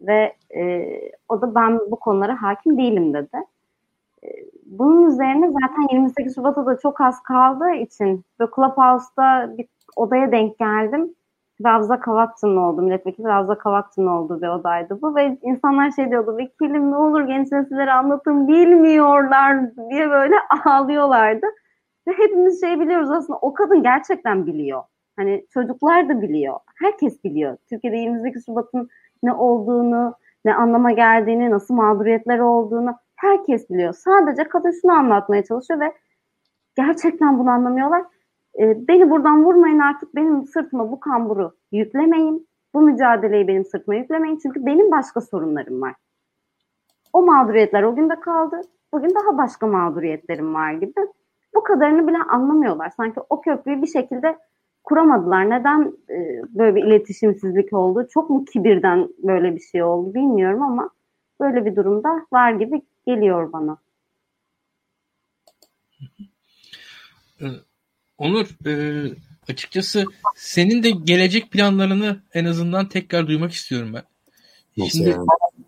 Ve e, o da ben bu konulara hakim değilim dedi. Bunun üzerine zaten 28 Şubat'a da çok az kaldığı için ve Clubhouse'da bir odaya denk geldim. Ravza Kavakçı'nın oldu, milletvekili Ravza Kavakçı'nın olduğu bir odaydı bu ve insanlar şey diyordu, vekilim ne olur genç nesillere anlatın bilmiyorlar diye böyle ağlıyorlardı. Ve hepimiz şey biliyoruz aslında o kadın gerçekten biliyor. Hani çocuklar da biliyor. Herkes biliyor. Türkiye'de 28 Şubat'ın ne olduğunu, ne anlama geldiğini, nasıl mağduriyetler olduğunu herkes biliyor. Sadece kadın şunu anlatmaya çalışıyor ve gerçekten bunu anlamıyorlar. Ee, beni buradan vurmayın artık benim sırtıma bu kamburu yüklemeyin. Bu mücadeleyi benim sırtıma yüklemeyin. Çünkü benim başka sorunlarım var. O mağduriyetler o gün de kaldı. Bugün daha başka mağduriyetlerim var gibi bu kadarını bile anlamıyorlar. Sanki o köprüyü bir şekilde kuramadılar. Neden e, böyle bir iletişimsizlik oldu? Çok mu kibirden böyle bir şey oldu bilmiyorum ama böyle bir durumda var gibi geliyor bana. Ee, Onur, e, açıkçası senin de gelecek planlarını en azından tekrar duymak istiyorum ben. Nasıl Şimdi,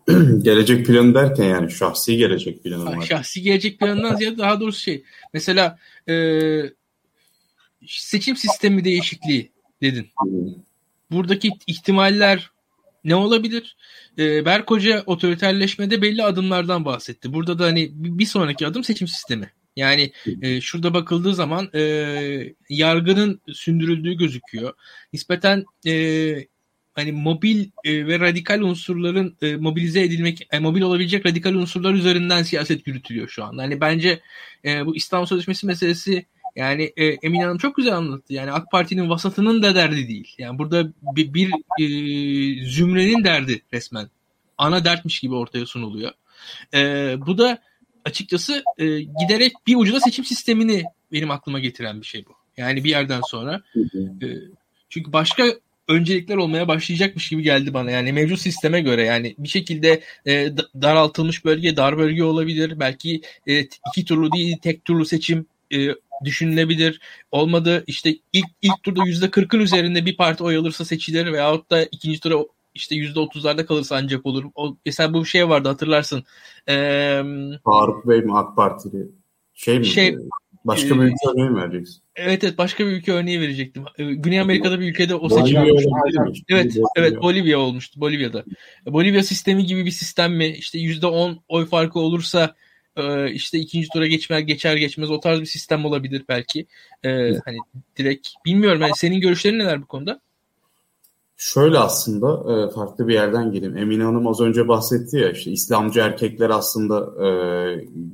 yani? gelecek planı derken yani şahsi gelecek planı var. Şahsi gelecek planından ziyade daha doğrusu şey. Mesela e, seçim sistemi değişikliği dedin. Buradaki ihtimaller ne olabilir? E, Berk Hoca otoriterleşmede belli adımlardan bahsetti. Burada da hani bir sonraki adım seçim sistemi. Yani e, şurada bakıldığı zaman e, yargının sündürüldüğü gözüküyor. Nispeten e, hani mobil e, ve radikal unsurların e, mobilize edilmek, e, mobil olabilecek radikal unsurlar üzerinden siyaset yürütülüyor şu anda. Hani bence e, bu İstanbul Sözleşmesi meselesi yani e, Emine Hanım çok güzel anlattı. Yani AK Parti'nin vasatının da derdi değil. Yani burada bir, bir e, zümrenin derdi resmen. Ana dertmiş gibi ortaya sunuluyor. E, bu da açıkçası e, giderek bir ucuda seçim sistemini benim aklıma getiren bir şey bu. Yani bir yerden sonra. E, çünkü başka öncelikler olmaya başlayacakmış gibi geldi bana. Yani mevcut sisteme göre yani bir şekilde e, daraltılmış bölge dar bölge olabilir. Belki e, iki turlu değil tek turlu seçim e, düşünülebilir. Olmadı işte ilk ilk turda yüzde kırkın üzerinde bir parti oy alırsa seçilir veyahut da ikinci tura işte yüzde otuzlarda kalırsa ancak olur. O, mesela bu şey vardı hatırlarsın. Ee, Faruk Bey mi AK Partili? Şey mi? Şey, Başka bir ülke örneği mi vereceksin? Evet evet başka bir ülke örneği verecektim. Ee, Güney Amerika'da bir ülkede o seçim olmuştu. Evet evet Bolivya olmuştu Bolivya'da. Bolivya sistemi gibi bir sistem mi? İşte yüzde on oy farkı olursa e, işte ikinci tura geçmer geçer geçmez o tarz bir sistem olabilir belki. Ee, hani direkt bilmiyorum yani senin görüşlerin neler bu konuda? Şöyle aslında e, farklı bir yerden geleyim. Emine Hanım az önce bahsetti ya işte İslamcı erkekler aslında e,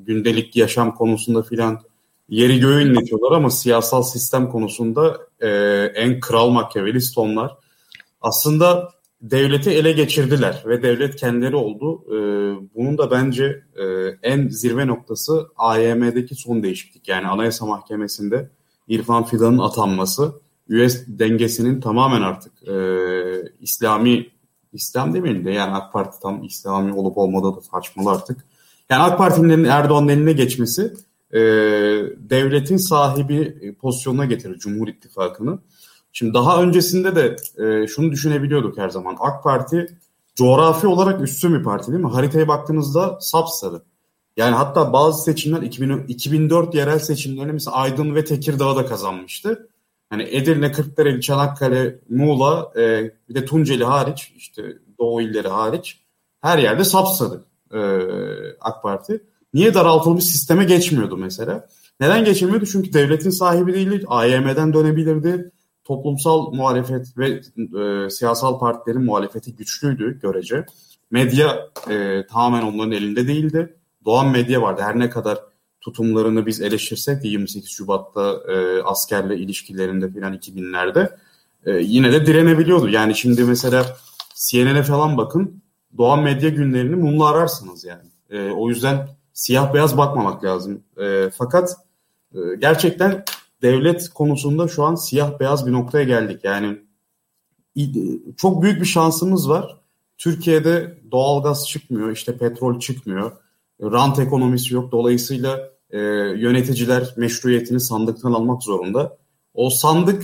gündelik yaşam konusunda filan yeri göğü inletiyorlar ama siyasal sistem konusunda e, en kral makyavelist onlar. Aslında devleti ele geçirdiler ve devlet kendileri oldu. E, bunun da bence e, en zirve noktası AYM'deki son değişiklik. Yani Anayasa Mahkemesi'nde İrfan Fidan'ın atanması üye dengesinin tamamen artık e, İslami İslam demeyelim de yani AK Parti tam İslami olup olmadığı da tartışmalı artık. Yani AK Parti'nin Erdoğan'ın eline geçmesi e, devletin sahibi pozisyonuna getirir Cumhur İttifakı'nı. Şimdi daha öncesinde de e, şunu düşünebiliyorduk her zaman. AK Parti coğrafi olarak üstün bir parti değil mi? Haritaya baktığınızda sapsarı. Yani hatta bazı seçimler 2000, 2004 yerel seçimlerini mesela Aydın ve Tekirdağ'da kazanmıştı. Hani Edirne, Kırklareli, Çanakkale, Muğla e, bir de Tunceli hariç işte Doğu illeri hariç her yerde sapsadı e, AK Parti. Niye daraltılmış sisteme geçmiyordu mesela? Neden geçemiyordu? Çünkü devletin sahibi değildi. AYM'den dönebilirdi. Toplumsal muhalefet ve e, siyasal partilerin muhalefeti güçlüydü görece. Medya e, tamamen onların elinde değildi. Doğan medya vardı. Her ne kadar tutumlarını biz eleştirsek de 28 Şubat'ta e, askerle ilişkilerinde filan 2000'lerde e, yine de direnebiliyordu. Yani şimdi mesela CNN'e falan bakın Doğan medya günlerini mumla ararsınız yani. E, o yüzden siyah beyaz bakmamak lazım. E, fakat e, gerçekten devlet konusunda şu an siyah beyaz bir noktaya geldik. Yani çok büyük bir şansımız var. Türkiye'de doğalgaz çıkmıyor, işte petrol çıkmıyor. Rant ekonomisi yok. Dolayısıyla e, yöneticiler meşruiyetini sandıktan almak zorunda. O sandık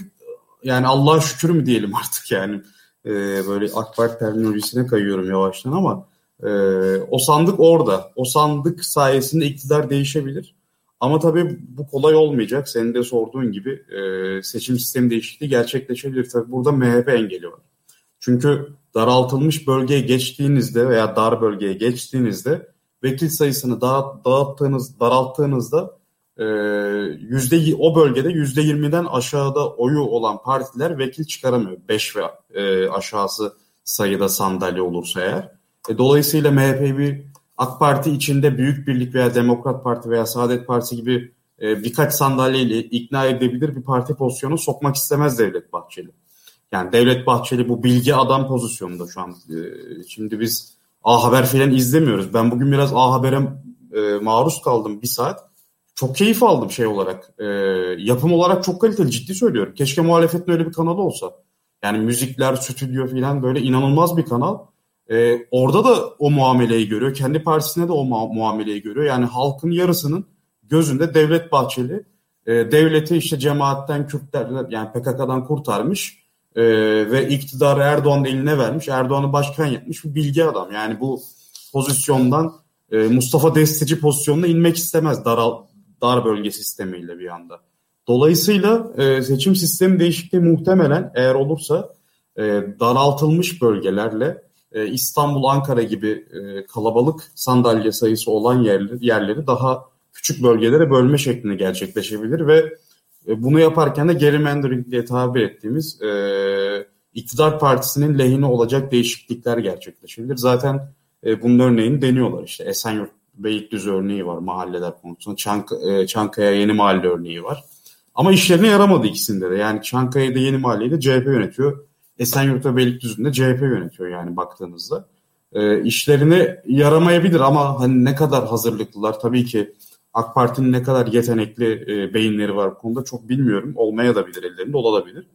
yani Allah'a şükür mü diyelim artık yani. E, böyle AK Parti terminolojisine kayıyorum yavaştan ama e, o sandık orada. O sandık sayesinde iktidar değişebilir. Ama tabii bu kolay olmayacak. Senin de sorduğun gibi e, seçim sistemi değişikliği gerçekleşebilir. Tabii burada MHP engeli var. Çünkü daraltılmış bölgeye geçtiğinizde veya dar bölgeye geçtiğinizde vekil sayısını dağıt, dağıttığınız, daralttığınızda e, yüzde o bölgede yüzde yirmiden aşağıda oyu olan partiler vekil çıkaramıyor. Beş ve e, aşağısı sayıda sandalye olursa eğer. E, dolayısıyla MHP bir AK Parti içinde Büyük Birlik veya Demokrat Parti veya Saadet Partisi gibi e, birkaç sandalyeyle ikna edebilir bir parti pozisyonu sokmak istemez Devlet Bahçeli. Yani Devlet Bahçeli bu bilgi adam pozisyonunda şu an. E, şimdi biz A Haber filan izlemiyoruz. Ben bugün biraz A Haber'e e, maruz kaldım bir saat. Çok keyif aldım şey olarak. E, yapım olarak çok kaliteli ciddi söylüyorum. Keşke muhalefetin öyle bir kanalı olsa. Yani müzikler, stüdyo filan böyle inanılmaz bir kanal. E, orada da o muameleyi görüyor. Kendi partisine de o mu- muameleyi görüyor. Yani halkın yarısının gözünde Devlet Bahçeli e, devleti işte cemaatten, Kürtlerden yani PKK'dan kurtarmış e, ve iktidarı Erdoğan'ın eline vermiş. Erdoğan'ı başkan yapmış bir bilgi adam. Yani bu pozisyondan e, Mustafa Destici pozisyonuna inmek istemez dar, dar bölge sistemiyle bir anda. Dolayısıyla e, seçim sistemi değişikliği muhtemelen eğer olursa e, daraltılmış bölgelerle e, İstanbul, Ankara gibi e, kalabalık sandalye sayısı olan yerleri, yerleri daha küçük bölgelere bölme şeklinde gerçekleşebilir ve e, bunu yaparken de gerrymandering diye tabir ettiğimiz e, iktidar partisinin lehine olacak değişiklikler gerçekleşebilir. Zaten e, bunun örneğini deniyorlar. İşte Esenyurt Beylikdüzü örneği var mahalleler konusunda. Çank, e, Çankaya Yeni Mahalle örneği var. Ama işlerine yaramadı ikisinde de. Yani Çankaya'da Yeni Mahalleyi de CHP yönetiyor. Esenyurt ve Beylikdüzü'nde CHP yönetiyor yani baktığınızda. E, işlerine yaramayabilir ama hani ne kadar hazırlıklılar tabii ki AK Parti'nin ne kadar yetenekli e, beyinleri var bu konuda çok bilmiyorum. Olmaya da bilir ellerinde olabilir.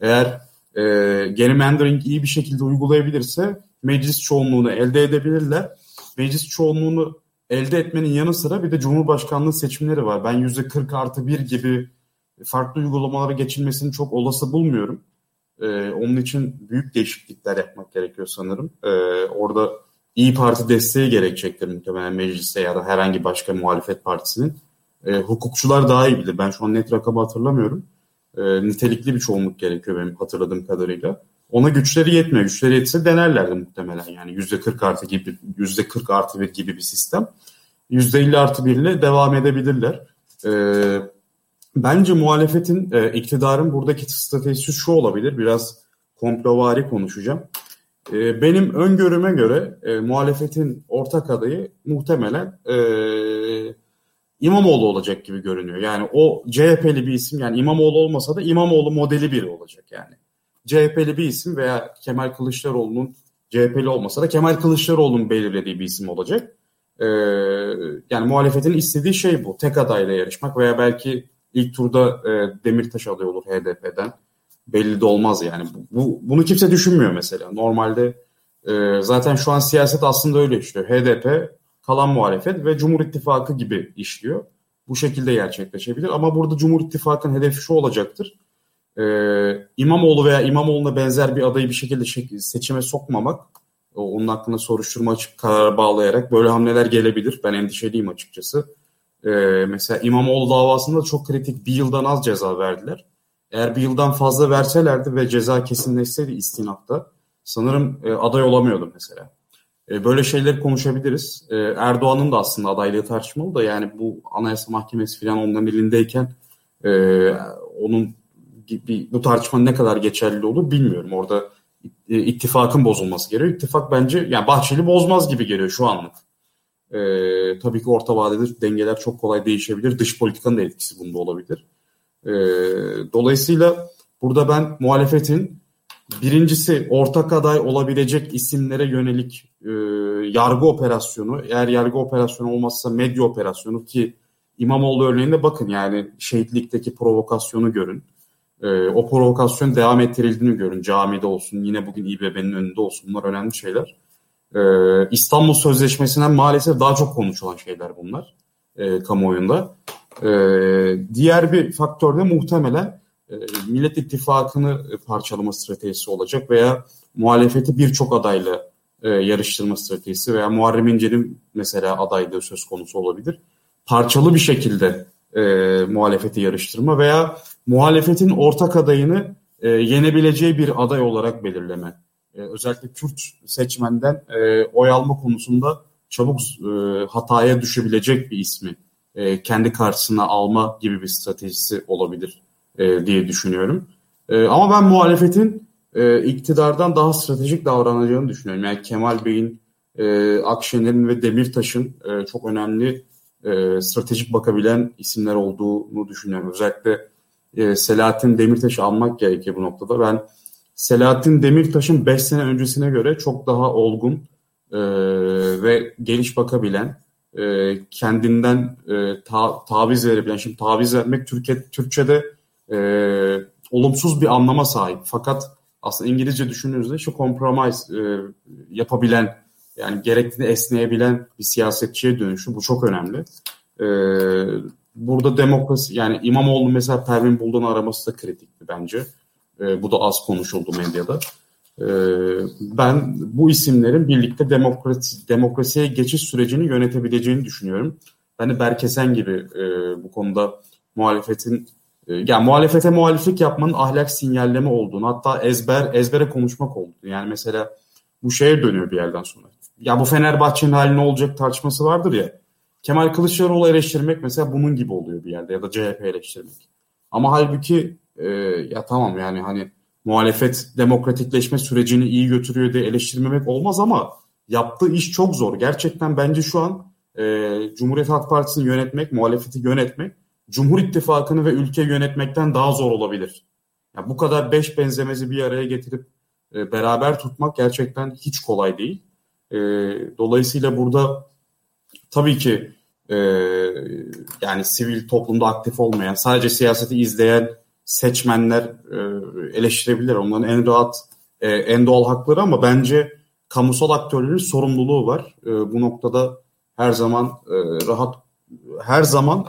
Eğer e, gerrymandering iyi bir şekilde uygulayabilirse meclis çoğunluğunu elde edebilirler. Meclis çoğunluğunu elde etmenin yanı sıra bir de Cumhurbaşkanlığı seçimleri var. Ben %40 artı 1 gibi farklı uygulamalara geçilmesini çok olası bulmuyorum. Ee, onun için büyük değişiklikler yapmak gerekiyor sanırım. Ee, orada İyi Parti desteği gerekecektir muhtemelen mecliste ya da herhangi başka muhalefet partisinin. E, hukukçular daha iyi bilir. Ben şu an net rakamı hatırlamıyorum. E, nitelikli bir çoğunluk gerekiyor benim hatırladığım kadarıyla. Ona güçleri yetmiyor. Güçleri yetse denerlerdi muhtemelen. Yani %40 artı gibi, %40 artı bir gibi bir sistem. %50 artı bir ile devam edebilirler. E, bence muhalefetin, e, iktidarın buradaki stratejisi şu olabilir. Biraz komplovari konuşacağım. E, benim öngörüme göre e, muhalefetin ortak adayı muhtemelen e, İmamoğlu olacak gibi görünüyor. Yani o CHP'li bir isim yani İmamoğlu olmasa da İmamoğlu modeli biri olacak yani. CHP'li bir isim veya Kemal Kılıçdaroğlu'nun CHP'li olmasa da Kemal Kılıçdaroğlu'nun belirlediği bir isim olacak. Ee, yani muhalefetin istediği şey bu. Tek adayla yarışmak veya belki ilk turda e, Demirtaş aday olur HDP'den. Belli de olmaz yani. Bu, bunu kimse düşünmüyor mesela. Normalde e, zaten şu an siyaset aslında öyle işliyor. HDP, kalan muhalefet ve Cumhur İttifakı gibi işliyor. Bu şekilde gerçekleşebilir. Ama burada Cumhur İttifakı'nın hedefi şu olacaktır. Ee, İmamoğlu veya İmamoğlu'na benzer bir adayı bir şekilde seçime sokmamak, onun hakkında soruşturma açık karar bağlayarak böyle hamleler gelebilir. Ben endişeliyim açıkçası. Ee, mesela İmamoğlu davasında çok kritik bir yıldan az ceza verdiler. Eğer bir yıldan fazla verselerdi ve ceza kesinleşseydi istinafta sanırım e, aday olamıyordu mesela. E, böyle şeyleri konuşabiliriz. E, Erdoğan'ın da aslında adaylığı tartışmalı da yani bu Anayasa Mahkemesi falan onların elindeyken e, onun bir, bu tartışmanın ne kadar geçerli olur bilmiyorum. Orada e, ittifakın bozulması gerekiyor. İttifak bence yani Bahçeli bozmaz gibi geliyor şu anlık. E, tabii ki orta vadede dengeler çok kolay değişebilir. Dış politikanın da etkisi bunda olabilir. E, dolayısıyla burada ben muhalefetin birincisi ortak aday olabilecek isimlere yönelik e, yargı operasyonu. Eğer yargı operasyonu olmazsa medya operasyonu ki İmamoğlu örneğinde bakın yani şehitlikteki provokasyonu görün. E, o provokasyon devam ettirildiğini görün. Camide olsun, yine bugün İBB'nin önünde olsun. Bunlar önemli şeyler. E, İstanbul Sözleşmesi'nden maalesef daha çok konuşulan şeyler bunlar e, kamuoyunda. E, diğer bir faktör de muhtemelen e, Millet İttifakı'nı parçalama stratejisi olacak veya muhalefeti birçok adayla e, yarıştırma stratejisi veya Muharrem İnce'nin mesela adaylığı söz konusu olabilir. Parçalı bir şekilde e, muhalefeti yarıştırma veya muhalefetin ortak adayını e, yenebileceği bir aday olarak belirleme. E, özellikle Kürt seçmenden e, oy alma konusunda çabuk e, hataya düşebilecek bir ismi e, kendi karşısına alma gibi bir stratejisi olabilir e, diye düşünüyorum. E, ama ben muhalefetin e, iktidardan daha stratejik davranacağını düşünüyorum. Yani Kemal Bey'in, e, Akşener'in ve Demirtaş'ın e, çok önemli e, stratejik bakabilen isimler olduğunu düşünüyorum. Özellikle e, Selahattin Demirtaş'ı almak gerekiyor bu noktada. Ben Selahattin Demirtaş'ın 5 sene öncesine göre çok daha olgun e, ve geniş bakabilen, e, kendinden e, ta, taviz verebilen, şimdi taviz vermek Türkiye, Türkçe'de e, olumsuz bir anlama sahip. Fakat aslında İngilizce düşündüğünüzde şu compromise e, yapabilen yani gerektiğinde esneyebilen bir siyasetçiye dönüşü bu çok önemli. E, burada demokrasi yani İmamoğlu mesela Pervin Buldan'ı araması da kritikti bence. E, bu da az konuşuldu medyada. E, ben bu isimlerin birlikte demokrasi, demokrasiye geçiş sürecini yönetebileceğini düşünüyorum. Ben Berkesen gibi e, bu konuda muhalefetin e, yani muhalefete muhaliflik yapmanın ahlak sinyalleme olduğunu hatta ezber ezbere konuşmak olduğunu yani mesela bu şeye dönüyor bir yerden sonra. Ya bu Fenerbahçe'nin hali ne olacak tartışması vardır ya. Kemal Kılıçdaroğlu eleştirmek mesela bunun gibi oluyor bir yerde ya da CHP eleştirmek. Ama halbuki e, ya tamam yani hani muhalefet demokratikleşme sürecini iyi götürüyor diye eleştirmemek olmaz ama yaptığı iş çok zor. Gerçekten bence şu an e, Cumhuriyet Halk Partisi'ni yönetmek, muhalefeti yönetmek Cumhur İttifakı'nı ve ülke yönetmekten daha zor olabilir. Yani bu kadar beş benzemezi bir araya getirip e, beraber tutmak gerçekten hiç kolay değil. E, dolayısıyla burada tabii ki e, yani sivil toplumda aktif olmayan, sadece siyaseti izleyen seçmenler e, eleştirebilir. Onların en rahat, e, en doğal hakları ama bence kamusal aktörlerin sorumluluğu var. E, bu noktada her zaman rahat her zaman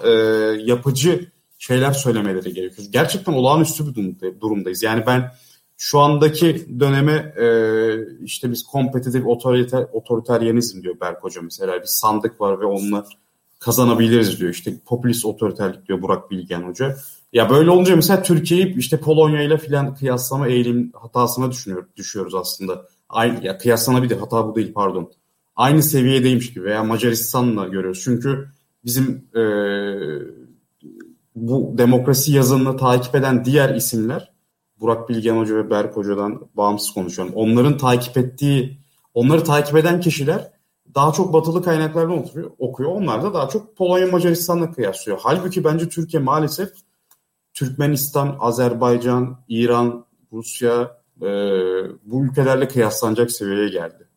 yapıcı şeyler söylemeleri gerekiyor. Gerçekten olağanüstü bir durumdayız. Yani ben şu andaki döneme işte biz kompetitif otoriter, otoriteryenizm diyor Berk Hoca mesela. Bir sandık var ve onunla kazanabiliriz diyor. İşte popülist otoriterlik diyor Burak Bilgen Hoca. Ya böyle olunca mesela Türkiye'yi işte Polonya ile filan kıyaslama eğilim hatasına düşünüyor, düşüyoruz aslında. Aynı, ya kıyaslanabilir hata bu değil pardon. Aynı seviyedeymiş gibi veya Macaristan'la görüyoruz. Çünkü bizim e, bu demokrasi yazınını takip eden diğer isimler Burak Bilgen Hoca ve Berk Hoca'dan bağımsız konuşuyorum. Onların takip ettiği, onları takip eden kişiler daha çok batılı kaynaklardan oturuyor, okuyor. Onlar da daha çok Polonya Macaristan'la kıyaslıyor. Halbuki bence Türkiye maalesef Türkmenistan, Azerbaycan, İran, Rusya e, bu ülkelerle kıyaslanacak seviyeye geldi.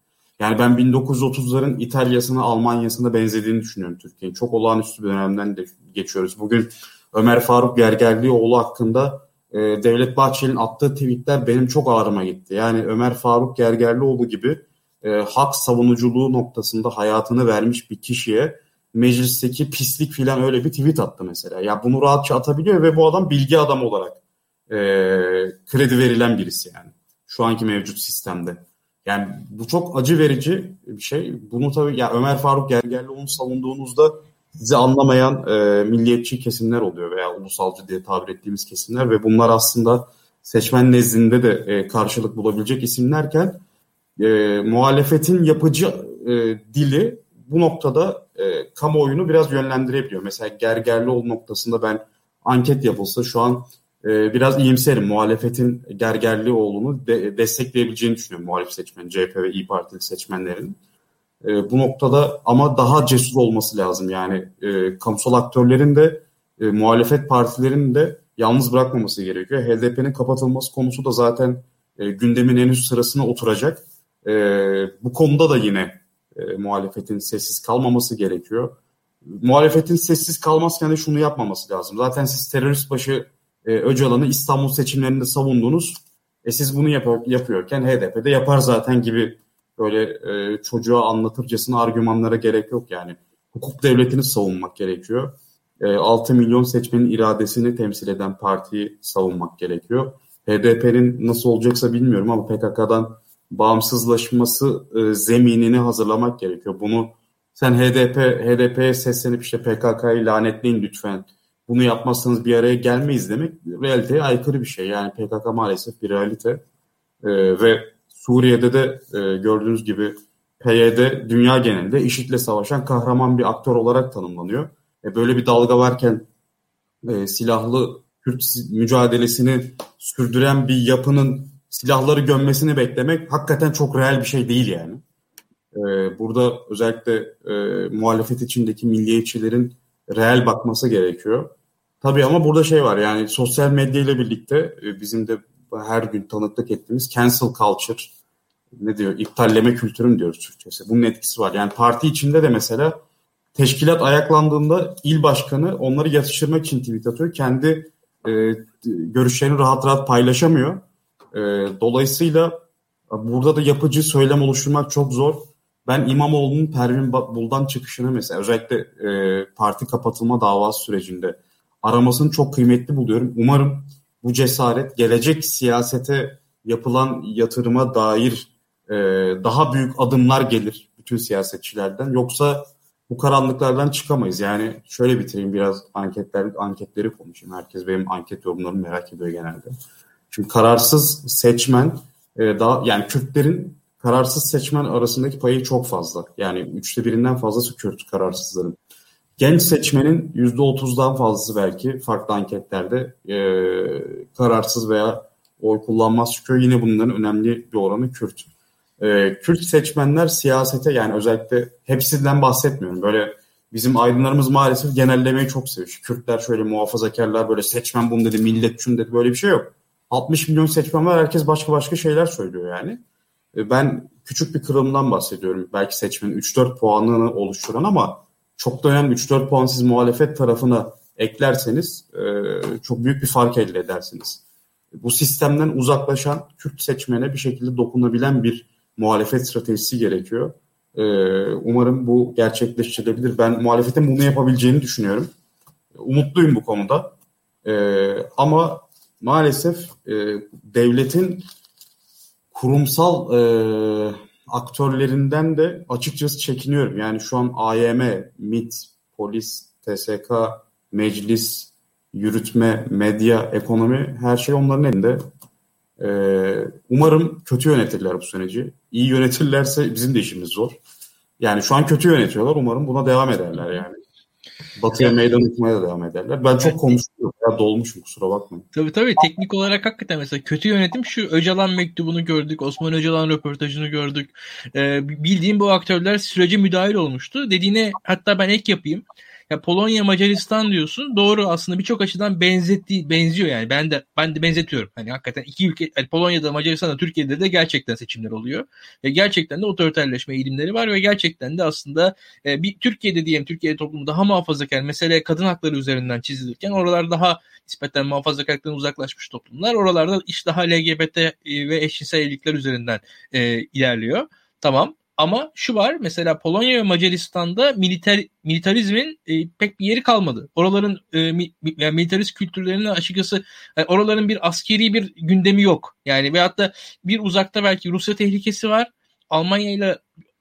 Yani ben 1930'ların İtalya'sına, Almanya'sına benzediğini düşünüyorum Türkiye'nin. Çok olağanüstü bir dönemden de geçiyoruz. Bugün Ömer Faruk Gergerlioğlu hakkında e, Devlet Bahçeli'nin attığı tweetler benim çok ağrıma gitti. Yani Ömer Faruk Gergerlioğlu gibi e, hak savunuculuğu noktasında hayatını vermiş bir kişiye meclisteki pislik filan öyle bir tweet attı mesela. Ya bunu rahatça atabiliyor ve bu adam bilgi adam olarak e, kredi verilen birisi yani. Şu anki mevcut sistemde. Yani bu çok acı verici bir şey. Bunu tabii ya Ömer Faruk Gergerlioğlu'nu savunduğunuzda sizi anlamayan e, milliyetçi kesimler oluyor veya ulusalcı diye tabir ettiğimiz kesimler ve bunlar aslında seçmen nezdinde de e, karşılık bulabilecek isimlerken e, muhalefetin yapıcı e, dili bu noktada e, kamuoyunu biraz yönlendirebiliyor. Mesela Gergerlioğlu noktasında ben anket yapılsa şu an e, biraz iyimserim. Muhalefetin Gergerlioğlu'nu de, destekleyebileceğini düşünüyorum muhalif seçmen, CHP ve İyi Partili seçmenlerin. E, bu noktada ama daha cesur olması lazım. Yani e, kamusal aktörlerin de e, muhalefet partilerinin de yalnız bırakmaması gerekiyor. HDP'nin kapatılması konusu da zaten e, gündemin en üst sırasına oturacak. E, bu konuda da yine e, muhalefetin sessiz kalmaması gerekiyor. Muhalefetin sessiz kalmazken de şunu yapmaması lazım. Zaten siz terörist başı e, Öcalan'ı İstanbul seçimlerinde savundunuz. E siz bunu yap yapıyorken HDP de yapar zaten gibi böyle e, çocuğa anlatırcasına argümanlara gerek yok yani. Hukuk devletini savunmak gerekiyor. E, 6 milyon seçmenin iradesini temsil eden partiyi savunmak gerekiyor. HDP'nin nasıl olacaksa bilmiyorum ama PKK'dan bağımsızlaşması e, zeminini hazırlamak gerekiyor. Bunu sen HDP HDP'ye seslenip işte PKK'yı lanetleyin lütfen. Bunu yapmazsanız bir araya gelmeyiz demek realiteye aykırı bir şey. Yani PKK maalesef bir realite. E, ve Suriye'de de e, gördüğünüz gibi PYD dünya genelinde IŞİD'le savaşan kahraman bir aktör olarak tanımlanıyor. E, böyle bir dalga varken e, silahlı Kürt mücadelesini sürdüren bir yapının silahları gömmesini beklemek hakikaten çok reel bir şey değil yani. Ee, burada özellikle e, muhalefet içindeki milliyetçilerin reel bakması gerekiyor. Tabii ama burada şey var yani sosyal medya ile birlikte e, bizim de her gün tanıklık ettiğimiz cancel culture ne diyor iptalleme kültürü diyoruz Türkçesi. Bunun etkisi var. Yani parti içinde de mesela teşkilat ayaklandığında il başkanı onları yatıştırmak için tweet atıyor. Kendi e, görüşlerini rahat rahat paylaşamıyor. E, dolayısıyla burada da yapıcı söylem oluşturmak çok zor. Ben İmamoğlu'nun Pervin Buldan çıkışını mesela özellikle e, parti kapatılma davası sürecinde aramasını çok kıymetli buluyorum. Umarım bu cesaret gelecek siyasete yapılan yatırıma dair e, daha büyük adımlar gelir bütün siyasetçilerden. Yoksa bu karanlıklardan çıkamayız. Yani şöyle bitireyim biraz anketler anketleri konuşayım. Herkes benim anket yorumlarımı merak ediyor genelde. Çünkü kararsız seçmen e, daha yani Kürtlerin kararsız seçmen arasındaki payı çok fazla. Yani üçte birinden fazlası Kürt kararsızların. Genç seçmenin yüzde otuzdan fazlası belki farklı anketlerde e, kararsız veya oy kullanmaz çıkıyor. Yine bunların önemli bir oranı Kürt. E, Kürt seçmenler siyasete yani özellikle hepsinden bahsetmiyorum. Böyle bizim aydınlarımız maalesef genellemeyi çok seviyor. Kürtler şöyle muhafazakarlar böyle seçmen bunu dedi, millet şunu dedi böyle bir şey yok. 60 milyon seçmen var. Herkes başka başka şeyler söylüyor yani. E, ben küçük bir kırılımdan bahsediyorum. Belki seçmenin 3-4 puanını oluşturan ama çok da önemli 3-4 puan siz muhalefet tarafına eklerseniz e, çok büyük bir fark elde edersiniz. Bu sistemden uzaklaşan Kürt seçmene bir şekilde dokunabilen bir muhalefet stratejisi gerekiyor. E, umarım bu gerçekleştirilebilir. Ben muhalefetin bunu yapabileceğini düşünüyorum. Umutluyum bu konuda. Ama maalesef e, devletin kurumsal e, aktörlerinden de açıkçası çekiniyorum. Yani şu an AYM, MIT, polis, TSK, meclis, yürütme, medya, ekonomi her şey onların elinde. Ee, umarım kötü yönetirler bu süreci. İyi yönetirlerse bizim de işimiz zor. Yani şu an kötü yönetiyorlar. Umarım buna devam ederler yani. Batı'ya meydan okumaya devam ederler. Ben çok konuşuyorum. Ya dolmuşum kusura bakmayın. Tabii tabii teknik olarak hakikaten mesela kötü yönetim şu Öcalan mektubunu gördük. Osman Öcalan röportajını gördük. Ee, bildiğim bu aktörler sürece müdahil olmuştu. Dediğine hatta ben ek yapayım. Ya Polonya Macaristan diyorsun. Doğru aslında birçok açıdan benzetti benziyor yani. Ben de ben de benzetiyorum. Hani hakikaten iki ülke yani Polonya'da, Macaristan'da, Türkiye'de de gerçekten seçimler oluyor. Ve gerçekten de otoriterleşme eğilimleri var ve gerçekten de aslında e, bir Türkiye'de diyelim Türkiye toplumu daha muhafazakar mesele kadın hakları üzerinden çizilirken oralar daha nispeten muhafazakarlıktan uzaklaşmış toplumlar. Oralarda iş daha LGBT e, ve eşcinsel evlilikler üzerinden e, ilerliyor. Tamam ama şu var mesela Polonya ve Macaristan'da militer, militarizmin e, pek bir yeri kalmadı. Oraların e, mi, yani militarist kültürlerinin açıkçası e, oraların bir askeri bir gündemi yok. Yani veyahut da bir uzakta belki Rusya tehlikesi var. Almanya ile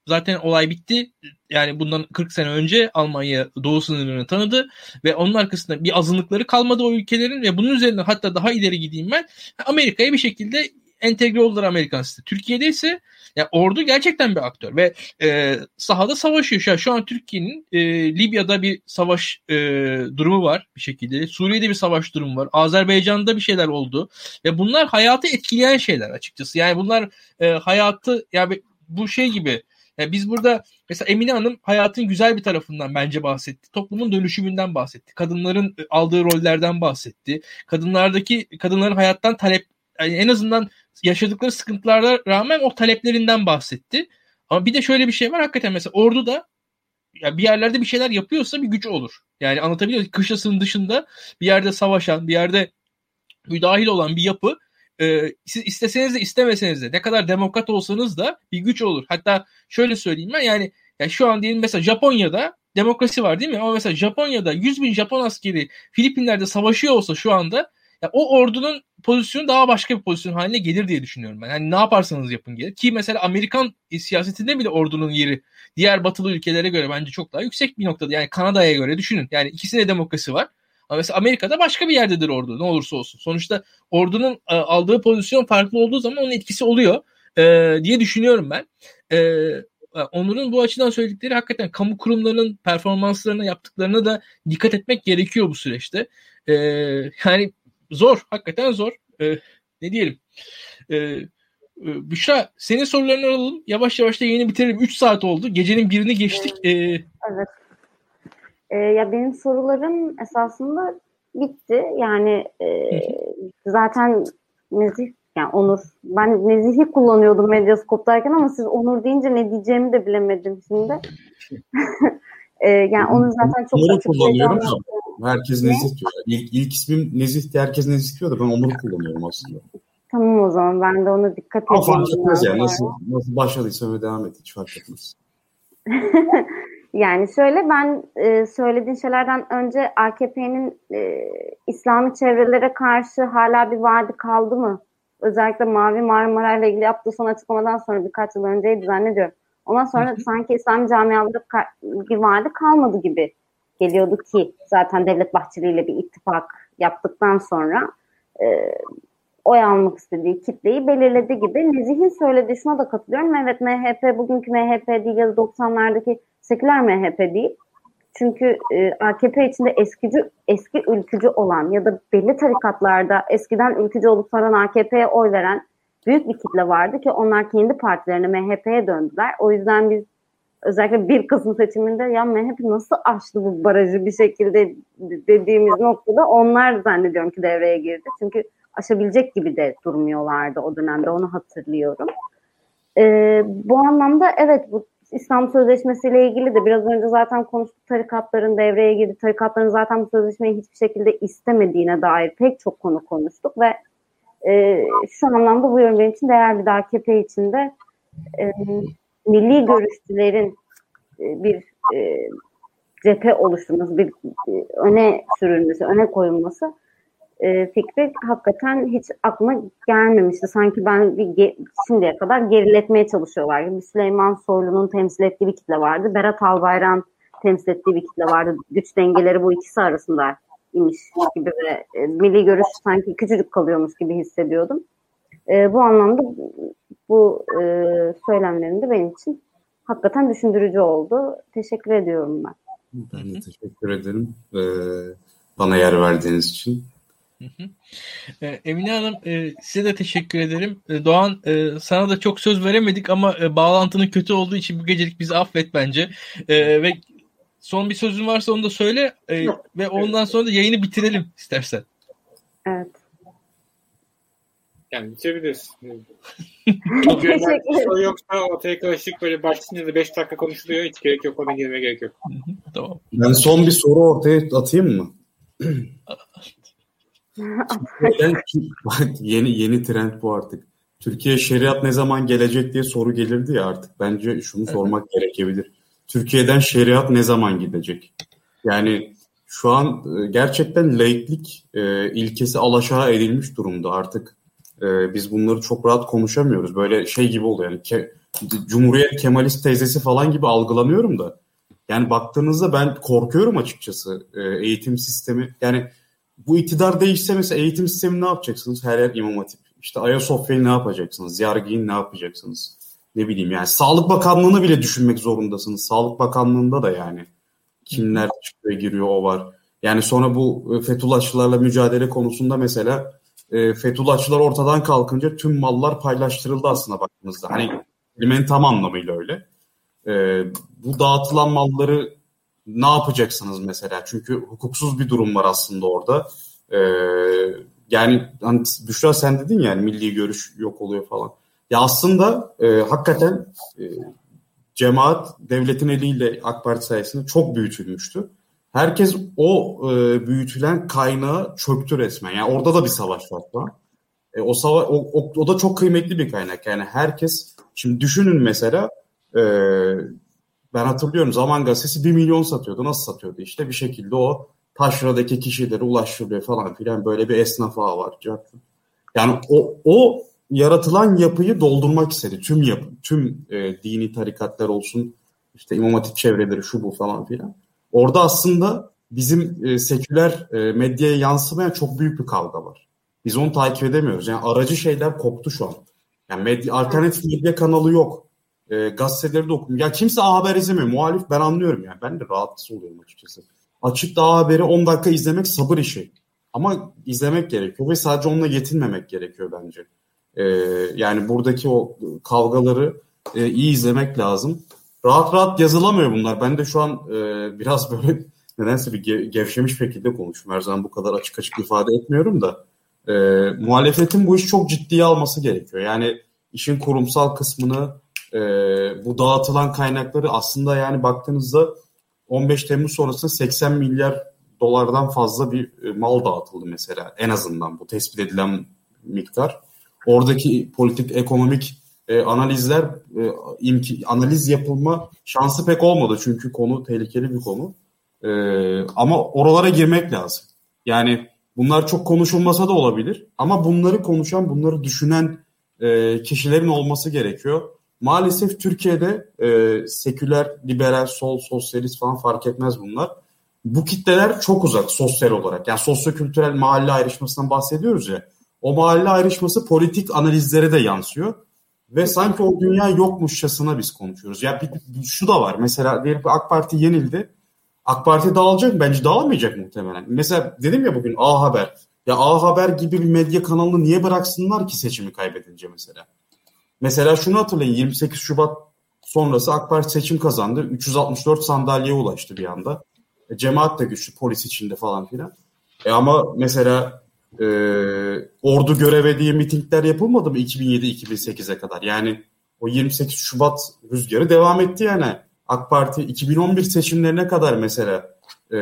zaten olay bitti. Yani bundan 40 sene önce Almanya doğu sınırlarını tanıdı ve onun arkasında bir azınlıkları kalmadı o ülkelerin ve bunun üzerine hatta daha ileri gideyim ben Amerika'ya bir şekilde entegre oldular Amerikan sistemi. Türkiye'de ise ya ordu gerçekten bir aktör ve e, sahada savaşıyor. Şu an, şu an Türkiye'nin e, Libya'da bir savaş e, durumu var bir şekilde. Suriye'de bir savaş durumu var. Azerbaycan'da bir şeyler oldu. Ve bunlar hayatı etkileyen şeyler açıkçası. Yani bunlar e, hayatı yani bu şey gibi yani biz burada mesela Emine Hanım hayatın güzel bir tarafından bence bahsetti. Toplumun dönüşümünden bahsetti. Kadınların aldığı rollerden bahsetti. Kadınlardaki kadınların hayattan talep yani en azından yaşadıkları sıkıntılara rağmen o taleplerinden bahsetti. Ama bir de şöyle bir şey var hakikaten mesela ordu da ya bir yerlerde bir şeyler yapıyorsa bir güç olur. Yani anlatabiliyor muyum? Kışlasının dışında bir yerde savaşan, bir yerde müdahil olan bir yapı e, siz isteseniz de istemeseniz de ne kadar demokrat olsanız da bir güç olur. Hatta şöyle söyleyeyim ben yani ya şu an diyelim mesela Japonya'da demokrasi var değil mi? Ama mesela Japonya'da 100 bin Japon askeri Filipinler'de savaşıyor olsa şu anda ya o ordunun pozisyonu daha başka bir pozisyon haline gelir diye düşünüyorum ben. Yani ne yaparsanız yapın gelir. Ki mesela Amerikan siyasetinde bile ordunun yeri diğer batılı ülkelere göre bence çok daha yüksek bir noktada. Yani Kanada'ya göre düşünün. Yani ikisinde demokrasi var. Ama mesela Amerika'da başka bir yerdedir ordu ne olursa olsun. Sonuçta ordunun e, aldığı pozisyon farklı olduğu zaman onun etkisi oluyor e, diye düşünüyorum ben. E, Onur'un bu açıdan söyledikleri hakikaten kamu kurumlarının performanslarına yaptıklarına da dikkat etmek gerekiyor bu süreçte. E, yani zor. Hakikaten zor. E, ne diyelim. E, Büşra senin sorularını alalım. Yavaş yavaş da yayını bitirelim. 3 saat oldu. Gecenin birini geçtik. E, evet. E, ya benim sorularım esasında bitti. Yani e, zaten Nezih yani Onur ben Nezih'i kullanıyordum Medyaskop'tayken ama siz Onur deyince ne diyeceğimi de bilemedim şimdi. e, yani onu zaten çok Onur'u kullanıyorum herkes ne? Nezih diyor. İlk, ilk ismim Nezih herkes Nezih diyor da ben Onur'u kullanıyorum aslında. Tamam o zaman ben de ona dikkat edeyim. Fark etmez yani nasıl, nasıl başladıysa öyle devam et hiç fark etmez. Yani şöyle ben e, söylediğin şeylerden önce AKP'nin e, İslami çevrelere karşı hala bir vaadi kaldı mı? Özellikle Mavi Marmara ile ilgili yaptığı son açıklamadan sonra birkaç yıl önceydi zannediyorum. Ondan sonra sanki İslam camiaları bir vaadi kalmadı gibi geliyordu ki zaten Devlet Bahçeli ile bir ittifak yaptıktan sonra e, oy almak istediği kitleyi belirledi gibi. Nezih'in söylediği şuna da katılıyorum. Evet MHP bugünkü MHP değil ya da 90'lardaki seküler MHP değil. Çünkü e, AKP içinde eskici, eski ülkücü olan ya da belli tarikatlarda eskiden ülkücü olup sonradan AKP'ye oy veren büyük bir kitle vardı ki onlar kendi partilerine MHP'ye döndüler. O yüzden biz özellikle bir kısım seçiminde ya MHP nasıl aştı bu barajı bir şekilde dediğimiz noktada onlar zannediyorum ki devreye girdi. Çünkü aşabilecek gibi de durmuyorlardı o dönemde onu hatırlıyorum. Ee, bu anlamda evet bu İslam Sözleşmesi ile ilgili de biraz önce zaten konuştuk tarikatların devreye girdi. Tarikatların zaten bu sözleşmeyi hiçbir şekilde istemediğine dair pek çok konu konuştuk ve e, şu anlamda bu yorum benim için değerli de AKP için de e, milli görüşçülerin e, bir e, cephe oluşturması, bir e, öne sürülmesi, öne koyulması e, fikri hakikaten hiç aklıma gelmemişti. Sanki ben bir şimdiye kadar geriletmeye çalışıyorlar gibi. Süleyman Soylu'nun temsil ettiği bir kitle vardı. Berat Albayrak'ın temsil ettiği bir kitle vardı. Güç dengeleri bu ikisi arasında imiş gibi ve milli görüş sanki küçücük kalıyormuş gibi hissediyordum. E, bu anlamda bu e, söylemlerin de benim için hakikaten düşündürücü oldu. Teşekkür ediyorum ben. Ben de teşekkür ederim. Ee, bana yer verdiğiniz için. Ee, Emine Hanım e, size de teşekkür ederim. E, Doğan e, sana da çok söz veremedik ama bağlantının kötü olduğu için bu gecelik bizi affet bence. Ve son bir sözün varsa onu da söyle e, ve ondan sonra da yayını bitirelim istersen. Evet. Yani bitirebiliriz. Çok soru yoksa ortaya karışık böyle başlayınca da 5 dakika konuşuluyor. Hiç gerek yok. Ona girmeye gerek yok. tamam. Ben son bir soru ortaya atayım mı? yeni yeni trend bu artık. Türkiye şeriat ne zaman gelecek diye soru gelirdi ya artık. Bence şunu sormak gerekebilir. Türkiye'den şeriat ne zaman gidecek? Yani şu an e, gerçekten laiklik e, ilkesi alaşağı edilmiş durumda artık. E, biz bunları çok rahat konuşamıyoruz. Böyle şey gibi oluyor yani ke, Cumhuriyet Kemalist teyzesi falan gibi algılanıyorum da. Yani baktığınızda ben korkuyorum açıkçası e, eğitim sistemi. Yani bu iktidar değişse mesela eğitim sistemi ne yapacaksınız? Her yer imam hatip. İşte Ayasofya'yı ne yapacaksınız? Yargı'yı ne yapacaksınız? Ne bileyim yani Sağlık Bakanlığı'nı bile düşünmek zorundasınız. Sağlık Bakanlığı'nda da yani kimler çıkıyor giriyor o var. Yani sonra bu e, Fethullahçılarla mücadele konusunda mesela e, Fethullahçılar ortadan kalkınca tüm mallar paylaştırıldı aslında baktığınızda. Hani kelimenin tam anlamıyla öyle. E, bu dağıtılan malları ne yapacaksınız mesela? Çünkü hukuksuz bir durum var aslında orada. E, yani hani Büşra sen dedin yani milli görüş yok oluyor falan. Ya aslında e, hakikaten e, cemaat devletin eliyle AK Parti sayesinde çok büyütülmüştü. Herkes o e, büyütülen kaynağı çöktü resmen. Yani orada da bir savaş var. E, o, sava o, o, o da çok kıymetli bir kaynak. Yani herkes şimdi düşünün mesela e, ben hatırlıyorum Zaman Gazetesi 1 milyon satıyordu. Nasıl satıyordu? İşte bir şekilde o taşradaki kişilere ulaştırıyor falan filan böyle bir esnaf ağı var. Yani o, o yaratılan yapıyı doldurmak istedi. Tüm yapı, tüm e, dini tarikatlar olsun, işte imam hatip çevreleri şu bu falan filan. Orada aslında bizim e, seküler e, medyaya yansımayan çok büyük bir kavga var. Biz onu takip edemiyoruz. Yani aracı şeyler koptu şu an. Yani medya, alternatif medya kanalı yok. E, gazeteleri de okumuyor. Ya kimse A Haber izlemiyor. Muhalif ben anlıyorum yani. Ben de rahatsız oluyorum açıkçası. Açık da A Haber'i 10 dakika izlemek sabır işi. Ama izlemek gerekiyor ve sadece onunla yetinmemek gerekiyor bence. E, yani buradaki o kavgaları e, iyi izlemek lazım. Rahat rahat yazılamıyor bunlar. Ben de şu an e, biraz böyle nedense bir ge- gevşemiş şekilde konuşuyorum. Her zaman bu kadar açık açık ifade etmiyorum da. E, muhalefetin bu işi çok ciddiye alması gerekiyor. Yani işin kurumsal kısmını, e, bu dağıtılan kaynakları aslında yani baktığınızda 15 Temmuz sonrasında 80 milyar dolardan fazla bir e, mal dağıtıldı mesela. En azından bu tespit edilen miktar. Oradaki politik, ekonomik e, analizler, e, imki, analiz yapılma şansı pek olmadı. Çünkü konu tehlikeli bir konu. E, ama oralara girmek lazım. Yani bunlar çok konuşulmasa da olabilir. Ama bunları konuşan, bunları düşünen e, kişilerin olması gerekiyor. Maalesef Türkiye'de e, seküler, liberal, sol, sosyalist falan fark etmez bunlar. Bu kitleler çok uzak sosyal olarak. Yani sosyokültürel mahalle ayrışmasından bahsediyoruz ya. O mahalle ayrışması politik analizlere de yansıyor. Ve sanki o dünya yokmuşçasına biz konuşuyoruz. Ya bir, bir, şu da var. Mesela diyelim AK Parti yenildi. AK Parti dağılacak mı? Bence dağılmayacak muhtemelen. Mesela dedim ya bugün A Haber. Ya A Haber gibi bir medya kanalını niye bıraksınlar ki seçimi kaybedince mesela? Mesela şunu hatırlayın 28 Şubat sonrası AK Parti seçim kazandı. 364 sandalyeye ulaştı bir anda. E, cemaat de güçlü polis içinde falan filan. E ama mesela e, ordu göreve diye mitingler yapılmadı mı 2007-2008'e kadar? Yani o 28 Şubat rüzgarı devam etti yani. AK Parti 2011 seçimlerine kadar mesela e,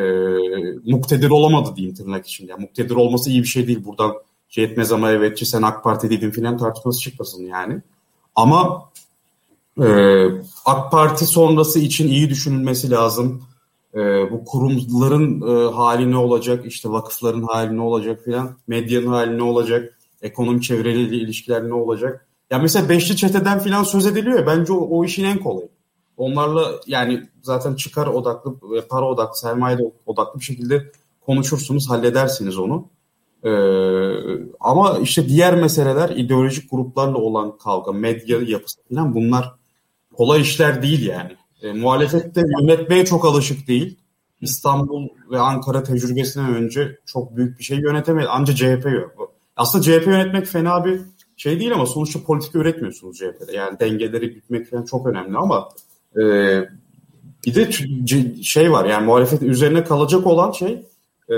muktedir olamadı diyeyim tırnak içinde. Yani muktedir olması iyi bir şey değil. Buradan şey etmez ama evetçi sen AK Parti dedin filan tartışması çıkmasın yani. Ama e, AK Parti sonrası için iyi düşünülmesi lazım. E, bu kurumların e, hali ne olacak, işte vakıfların hali ne olacak filan, medyanın hali ne olacak, ekonomi çevreleriyle ilişkiler ne olacak. Ya mesela beşli çeteden filan söz ediliyor ya bence o, o işin en kolayı. Onlarla yani zaten çıkar odaklı, para odaklı, sermaye odaklı bir şekilde konuşursunuz, halledersiniz onu. Ee, ama işte diğer meseleler ideolojik gruplarla olan kavga, medya yapısı falan bunlar kolay işler değil yani. E, muhalefet yönetmeye çok alışık değil. İstanbul ve Ankara tecrübesinden önce çok büyük bir şey yönetemedi. Ancak CHP yok. Aslında CHP yönetmek fena bir şey değil ama sonuçta politika üretmiyorsunuz CHP'de. Yani dengeleri gütmek falan çok önemli ama e, Bir de şey var yani muhalefet üzerine kalacak olan şey e,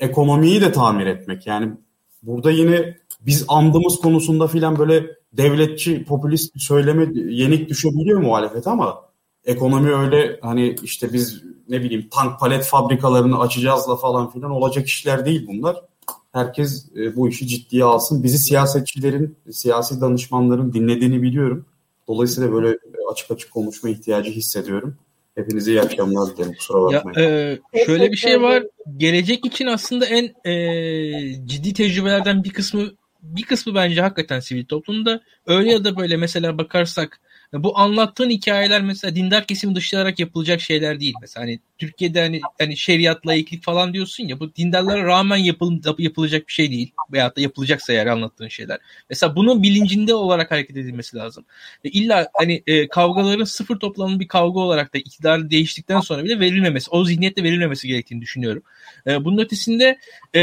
ekonomiyi de tamir etmek. Yani burada yine biz andımız konusunda filan böyle devletçi, popülist bir söyleme yenik düşebiliyor muhalefet ama ekonomi öyle hani işte biz ne bileyim tank palet fabrikalarını açacağızla falan filan olacak işler değil bunlar. Herkes e, bu işi ciddiye alsın. Bizi siyasetçilerin, siyasi danışmanların dinlediğini biliyorum. Dolayısıyla böyle açık açık konuşma ihtiyacı hissediyorum. Hepinize iyi akşamlar dilerim. Kusura bakmayın. Ya, e, şöyle bir şey var. Gelecek için aslında en e, ciddi tecrübelerden bir kısmı bir kısmı bence hakikaten sivil toplumda. Öyle ya da böyle mesela bakarsak bu anlattığın hikayeler mesela dindar kesimi dışlayarak yapılacak şeyler değil. Mesela hani Türkiye'de hani, hani şeriatla ilgili falan diyorsun ya bu dindarlara rağmen yapıl, yapılacak bir şey değil. Veyahut da yapılacaksa eğer anlattığın şeyler. Mesela bunun bilincinde olarak hareket edilmesi lazım. Ve illa hani e, kavgaların sıfır toplamlı bir kavga olarak da iktidar değiştikten sonra bile verilmemesi, o zihniyetle verilmemesi gerektiğini düşünüyorum. E, bunun ötesinde e,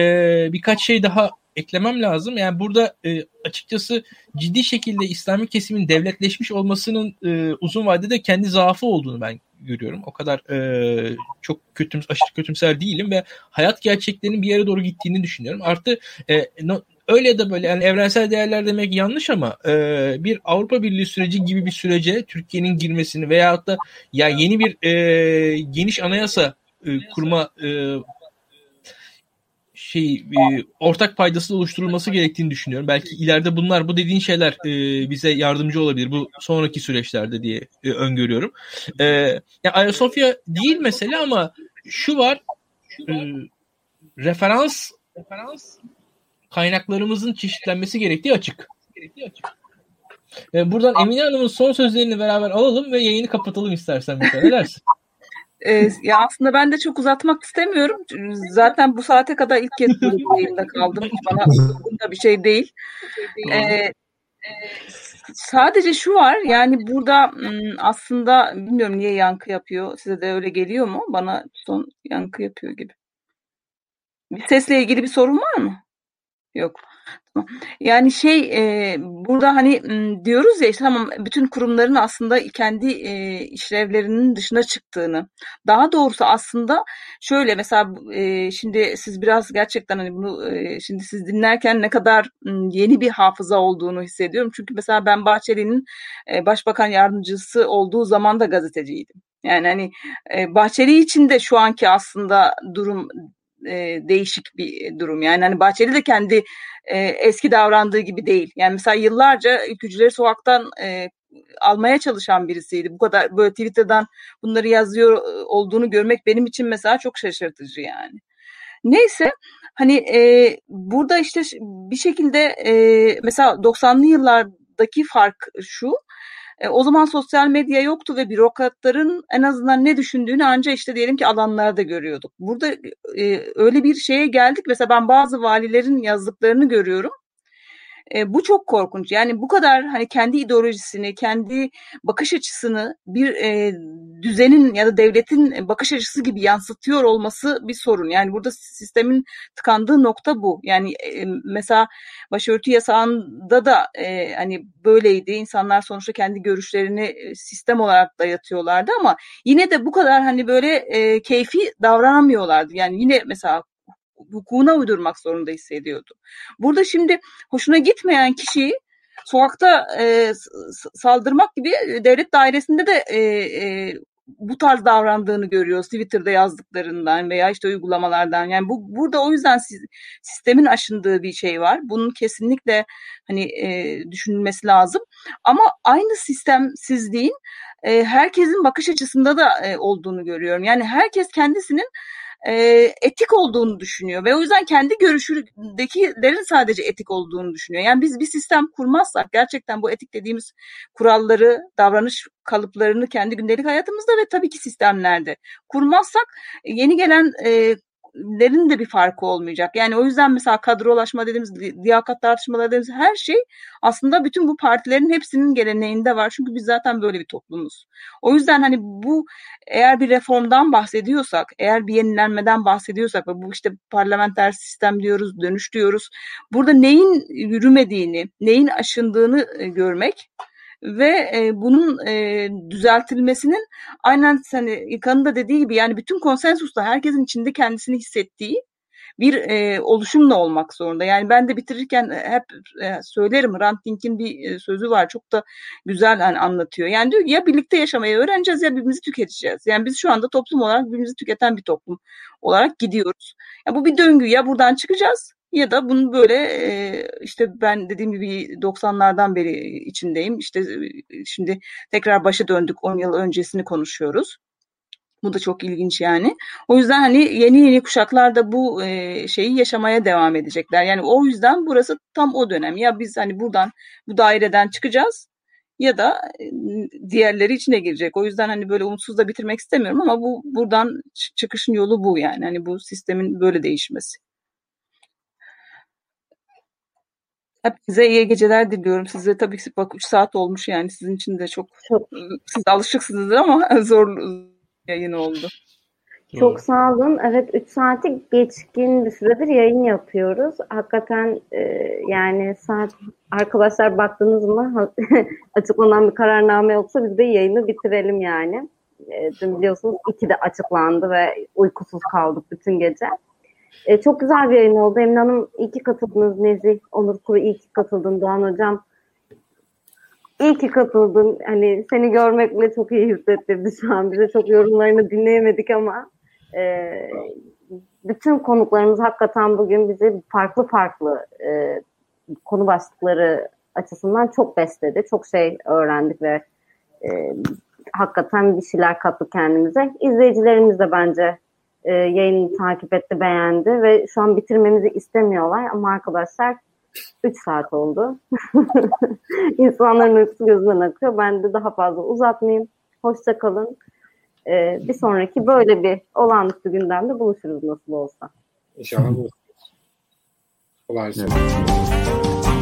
birkaç şey daha eklemem lazım. Yani burada e, açıkçası ciddi şekilde İslami kesimin devletleşmiş olmasının e, uzun vadede kendi zaafı olduğunu ben görüyorum. O kadar e, çok kötüm, aşırı kötümser değilim ve hayat gerçeklerinin bir yere doğru gittiğini düşünüyorum. Artı e, no, öyle ya da böyle yani evrensel değerler demek yanlış ama e, bir Avrupa Birliği süreci gibi bir sürece Türkiye'nin girmesini veyahut da ya yeni bir e, geniş anayasa e, kurma e, şey e, ortak paydası oluşturulması gerektiğini düşünüyorum. Belki ileride bunlar bu dediğin şeyler e, bize yardımcı olabilir bu sonraki süreçlerde diye e, öngörüyorum. E, yani Ayasofya değil mesele ama şu var e, referans referans kaynaklarımızın çeşitlenmesi gerektiği açık. E, buradan Emine Hanım'ın son sözlerini beraber alalım ve yayını kapatalım istersen. Ne dersin? Ee, ya aslında ben de çok uzatmak istemiyorum. Zaten bu saate kadar ilk kez bu yayında kaldım. Bana da bir şey değil. Ee, sadece şu var yani burada aslında bilmiyorum niye yankı yapıyor. Size de öyle geliyor mu? Bana son yankı yapıyor gibi. Sesle ilgili bir sorun var mı? Yok. Yani şey e, burada hani diyoruz ya işte tamam bütün kurumların aslında kendi e, işlevlerinin dışına çıktığını. Daha doğrusu aslında şöyle mesela e, şimdi siz biraz gerçekten hani bunu e, şimdi siz dinlerken ne kadar yeni bir hafıza olduğunu hissediyorum. Çünkü mesela ben Bahçeli'nin e, başbakan yardımcısı olduğu zaman da gazeteciydim. Yani hani Bahçeli için de şu anki aslında durum e, değişik bir durum. Yani hani Bahçeli de kendi e, eski davrandığı gibi değil. Yani mesela yıllarca ülkücüleri sokaktan e, almaya çalışan birisiydi. Bu kadar böyle Twitter'dan bunları yazıyor olduğunu görmek benim için mesela çok şaşırtıcı yani. Neyse hani e, burada işte bir şekilde e, mesela 90'lı yıllardaki fark şu e, o zaman sosyal medya yoktu ve bürokratların en azından ne düşündüğünü ancak işte diyelim ki alanlarda görüyorduk. Burada e, öyle bir şeye geldik. Mesela ben bazı valilerin yazdıklarını görüyorum. E, bu çok korkunç. Yani bu kadar hani kendi ideolojisini, kendi bakış açısını bir e, düzenin ya da devletin bakış açısı gibi yansıtıyor olması bir sorun. Yani burada sistemin tıkandığı nokta bu. Yani e, mesela başörtü yasağında da e, hani böyleydi. İnsanlar sonuçta kendi görüşlerini sistem olarak dayatıyorlardı ama yine de bu kadar hani böyle e, keyfi davranamıyorlardı. Yani yine mesela hukukuna uydurmak zorunda hissediyordu. Burada şimdi hoşuna gitmeyen kişiyi sokakta e, saldırmak gibi e, devlet dairesinde de e, e, bu tarz davrandığını görüyoruz Twitter'da yazdıklarından veya işte uygulamalardan. Yani bu burada o yüzden sistemin aşındığı bir şey var. Bunun kesinlikle hani e, düşünülmesi lazım. Ama aynı sistemsizliğin e, herkesin bakış açısında da e, olduğunu görüyorum. Yani herkes kendisinin e, etik olduğunu düşünüyor ve o yüzden kendi görüşündekilerin sadece etik olduğunu düşünüyor. Yani biz bir sistem kurmazsak gerçekten bu etik dediğimiz kuralları, davranış kalıplarını kendi gündelik hayatımızda ve tabii ki sistemlerde kurmazsak yeni gelen e, lerin de bir farkı olmayacak. Yani o yüzden mesela kadrolaşma dediğimiz, liyakat tartışmaları dediğimiz her şey aslında bütün bu partilerin hepsinin geleneğinde var. Çünkü biz zaten böyle bir toplumuz. O yüzden hani bu eğer bir reformdan bahsediyorsak, eğer bir yenilenmeden bahsediyorsak ve bu işte parlamenter sistem diyoruz, dönüş diyoruz. Burada neyin yürümediğini, neyin aşındığını e, görmek ve e, bunun e, düzeltilmesinin aynen hani İlkan'ın da dediği gibi yani bütün konsensusla herkesin içinde kendisini hissettiği bir e, oluşumla olmak zorunda. Yani ben de bitirirken hep e, söylerim Ranting'in bir e, sözü var çok da güzel hani anlatıyor. Yani diyor ya birlikte yaşamayı öğreneceğiz ya birbirimizi tüketeceğiz. Yani biz şu anda toplum olarak birbirimizi tüketen bir toplum olarak gidiyoruz. Yani bu bir döngü ya buradan çıkacağız ya da bunu böyle e, işte ben dediğim gibi 90'lardan beri içindeyim. İşte şimdi tekrar başa döndük 10 yıl öncesini konuşuyoruz. Bu da çok ilginç yani. O yüzden hani yeni yeni kuşaklar da bu e, şeyi yaşamaya devam edecekler. Yani o yüzden burası tam o dönem. Ya biz hani buradan bu daireden çıkacağız ya da diğerleri içine girecek. O yüzden hani böyle umutsuz da bitirmek istemiyorum ama bu buradan çıkışın yolu bu yani. Hani bu sistemin böyle değişmesi. Hepinize iyi geceler diliyorum. Size tabii ki bak 3 saat olmuş yani sizin için de çok, çok. siz alışıksınızdır ama zor yayın oldu. Çok sağ olun. Evet 3 saati geçkin bir süredir yayın yapıyoruz. Hakikaten e, yani saat arkadaşlar baktınız mı açıklanan bir kararname yoksa biz de yayını bitirelim yani. E, dün biliyorsunuz 2'de açıklandı ve uykusuz kaldık bütün gece. E, çok güzel bir yayın oldu. Emine Hanım iyi ki katıldınız. Nezih, Onur Kuru iyi ki katıldın. Doğan Hocam iyi ki katıldın. Hani seni görmekle çok iyi hissettirdi şu an. Bize çok yorumlarını dinleyemedik ama e, bütün konuklarımız hakikaten bugün bizi farklı farklı e, konu başlıkları açısından çok besledi. Çok şey öğrendik ve e, hakikaten bir şeyler kattık kendimize. İzleyicilerimiz de bence e, yayını takip etti, beğendi ve şu an bitirmemizi istemiyorlar ama arkadaşlar 3 saat oldu. İnsanların uykusu gözünden akıyor. Ben de daha fazla uzatmayayım. Hoşça kalın. Ee, bir sonraki böyle bir olağanüstü gündemde buluşuruz nasıl olsa. İnşallah buluşuruz. Kolay gelsin. Evet.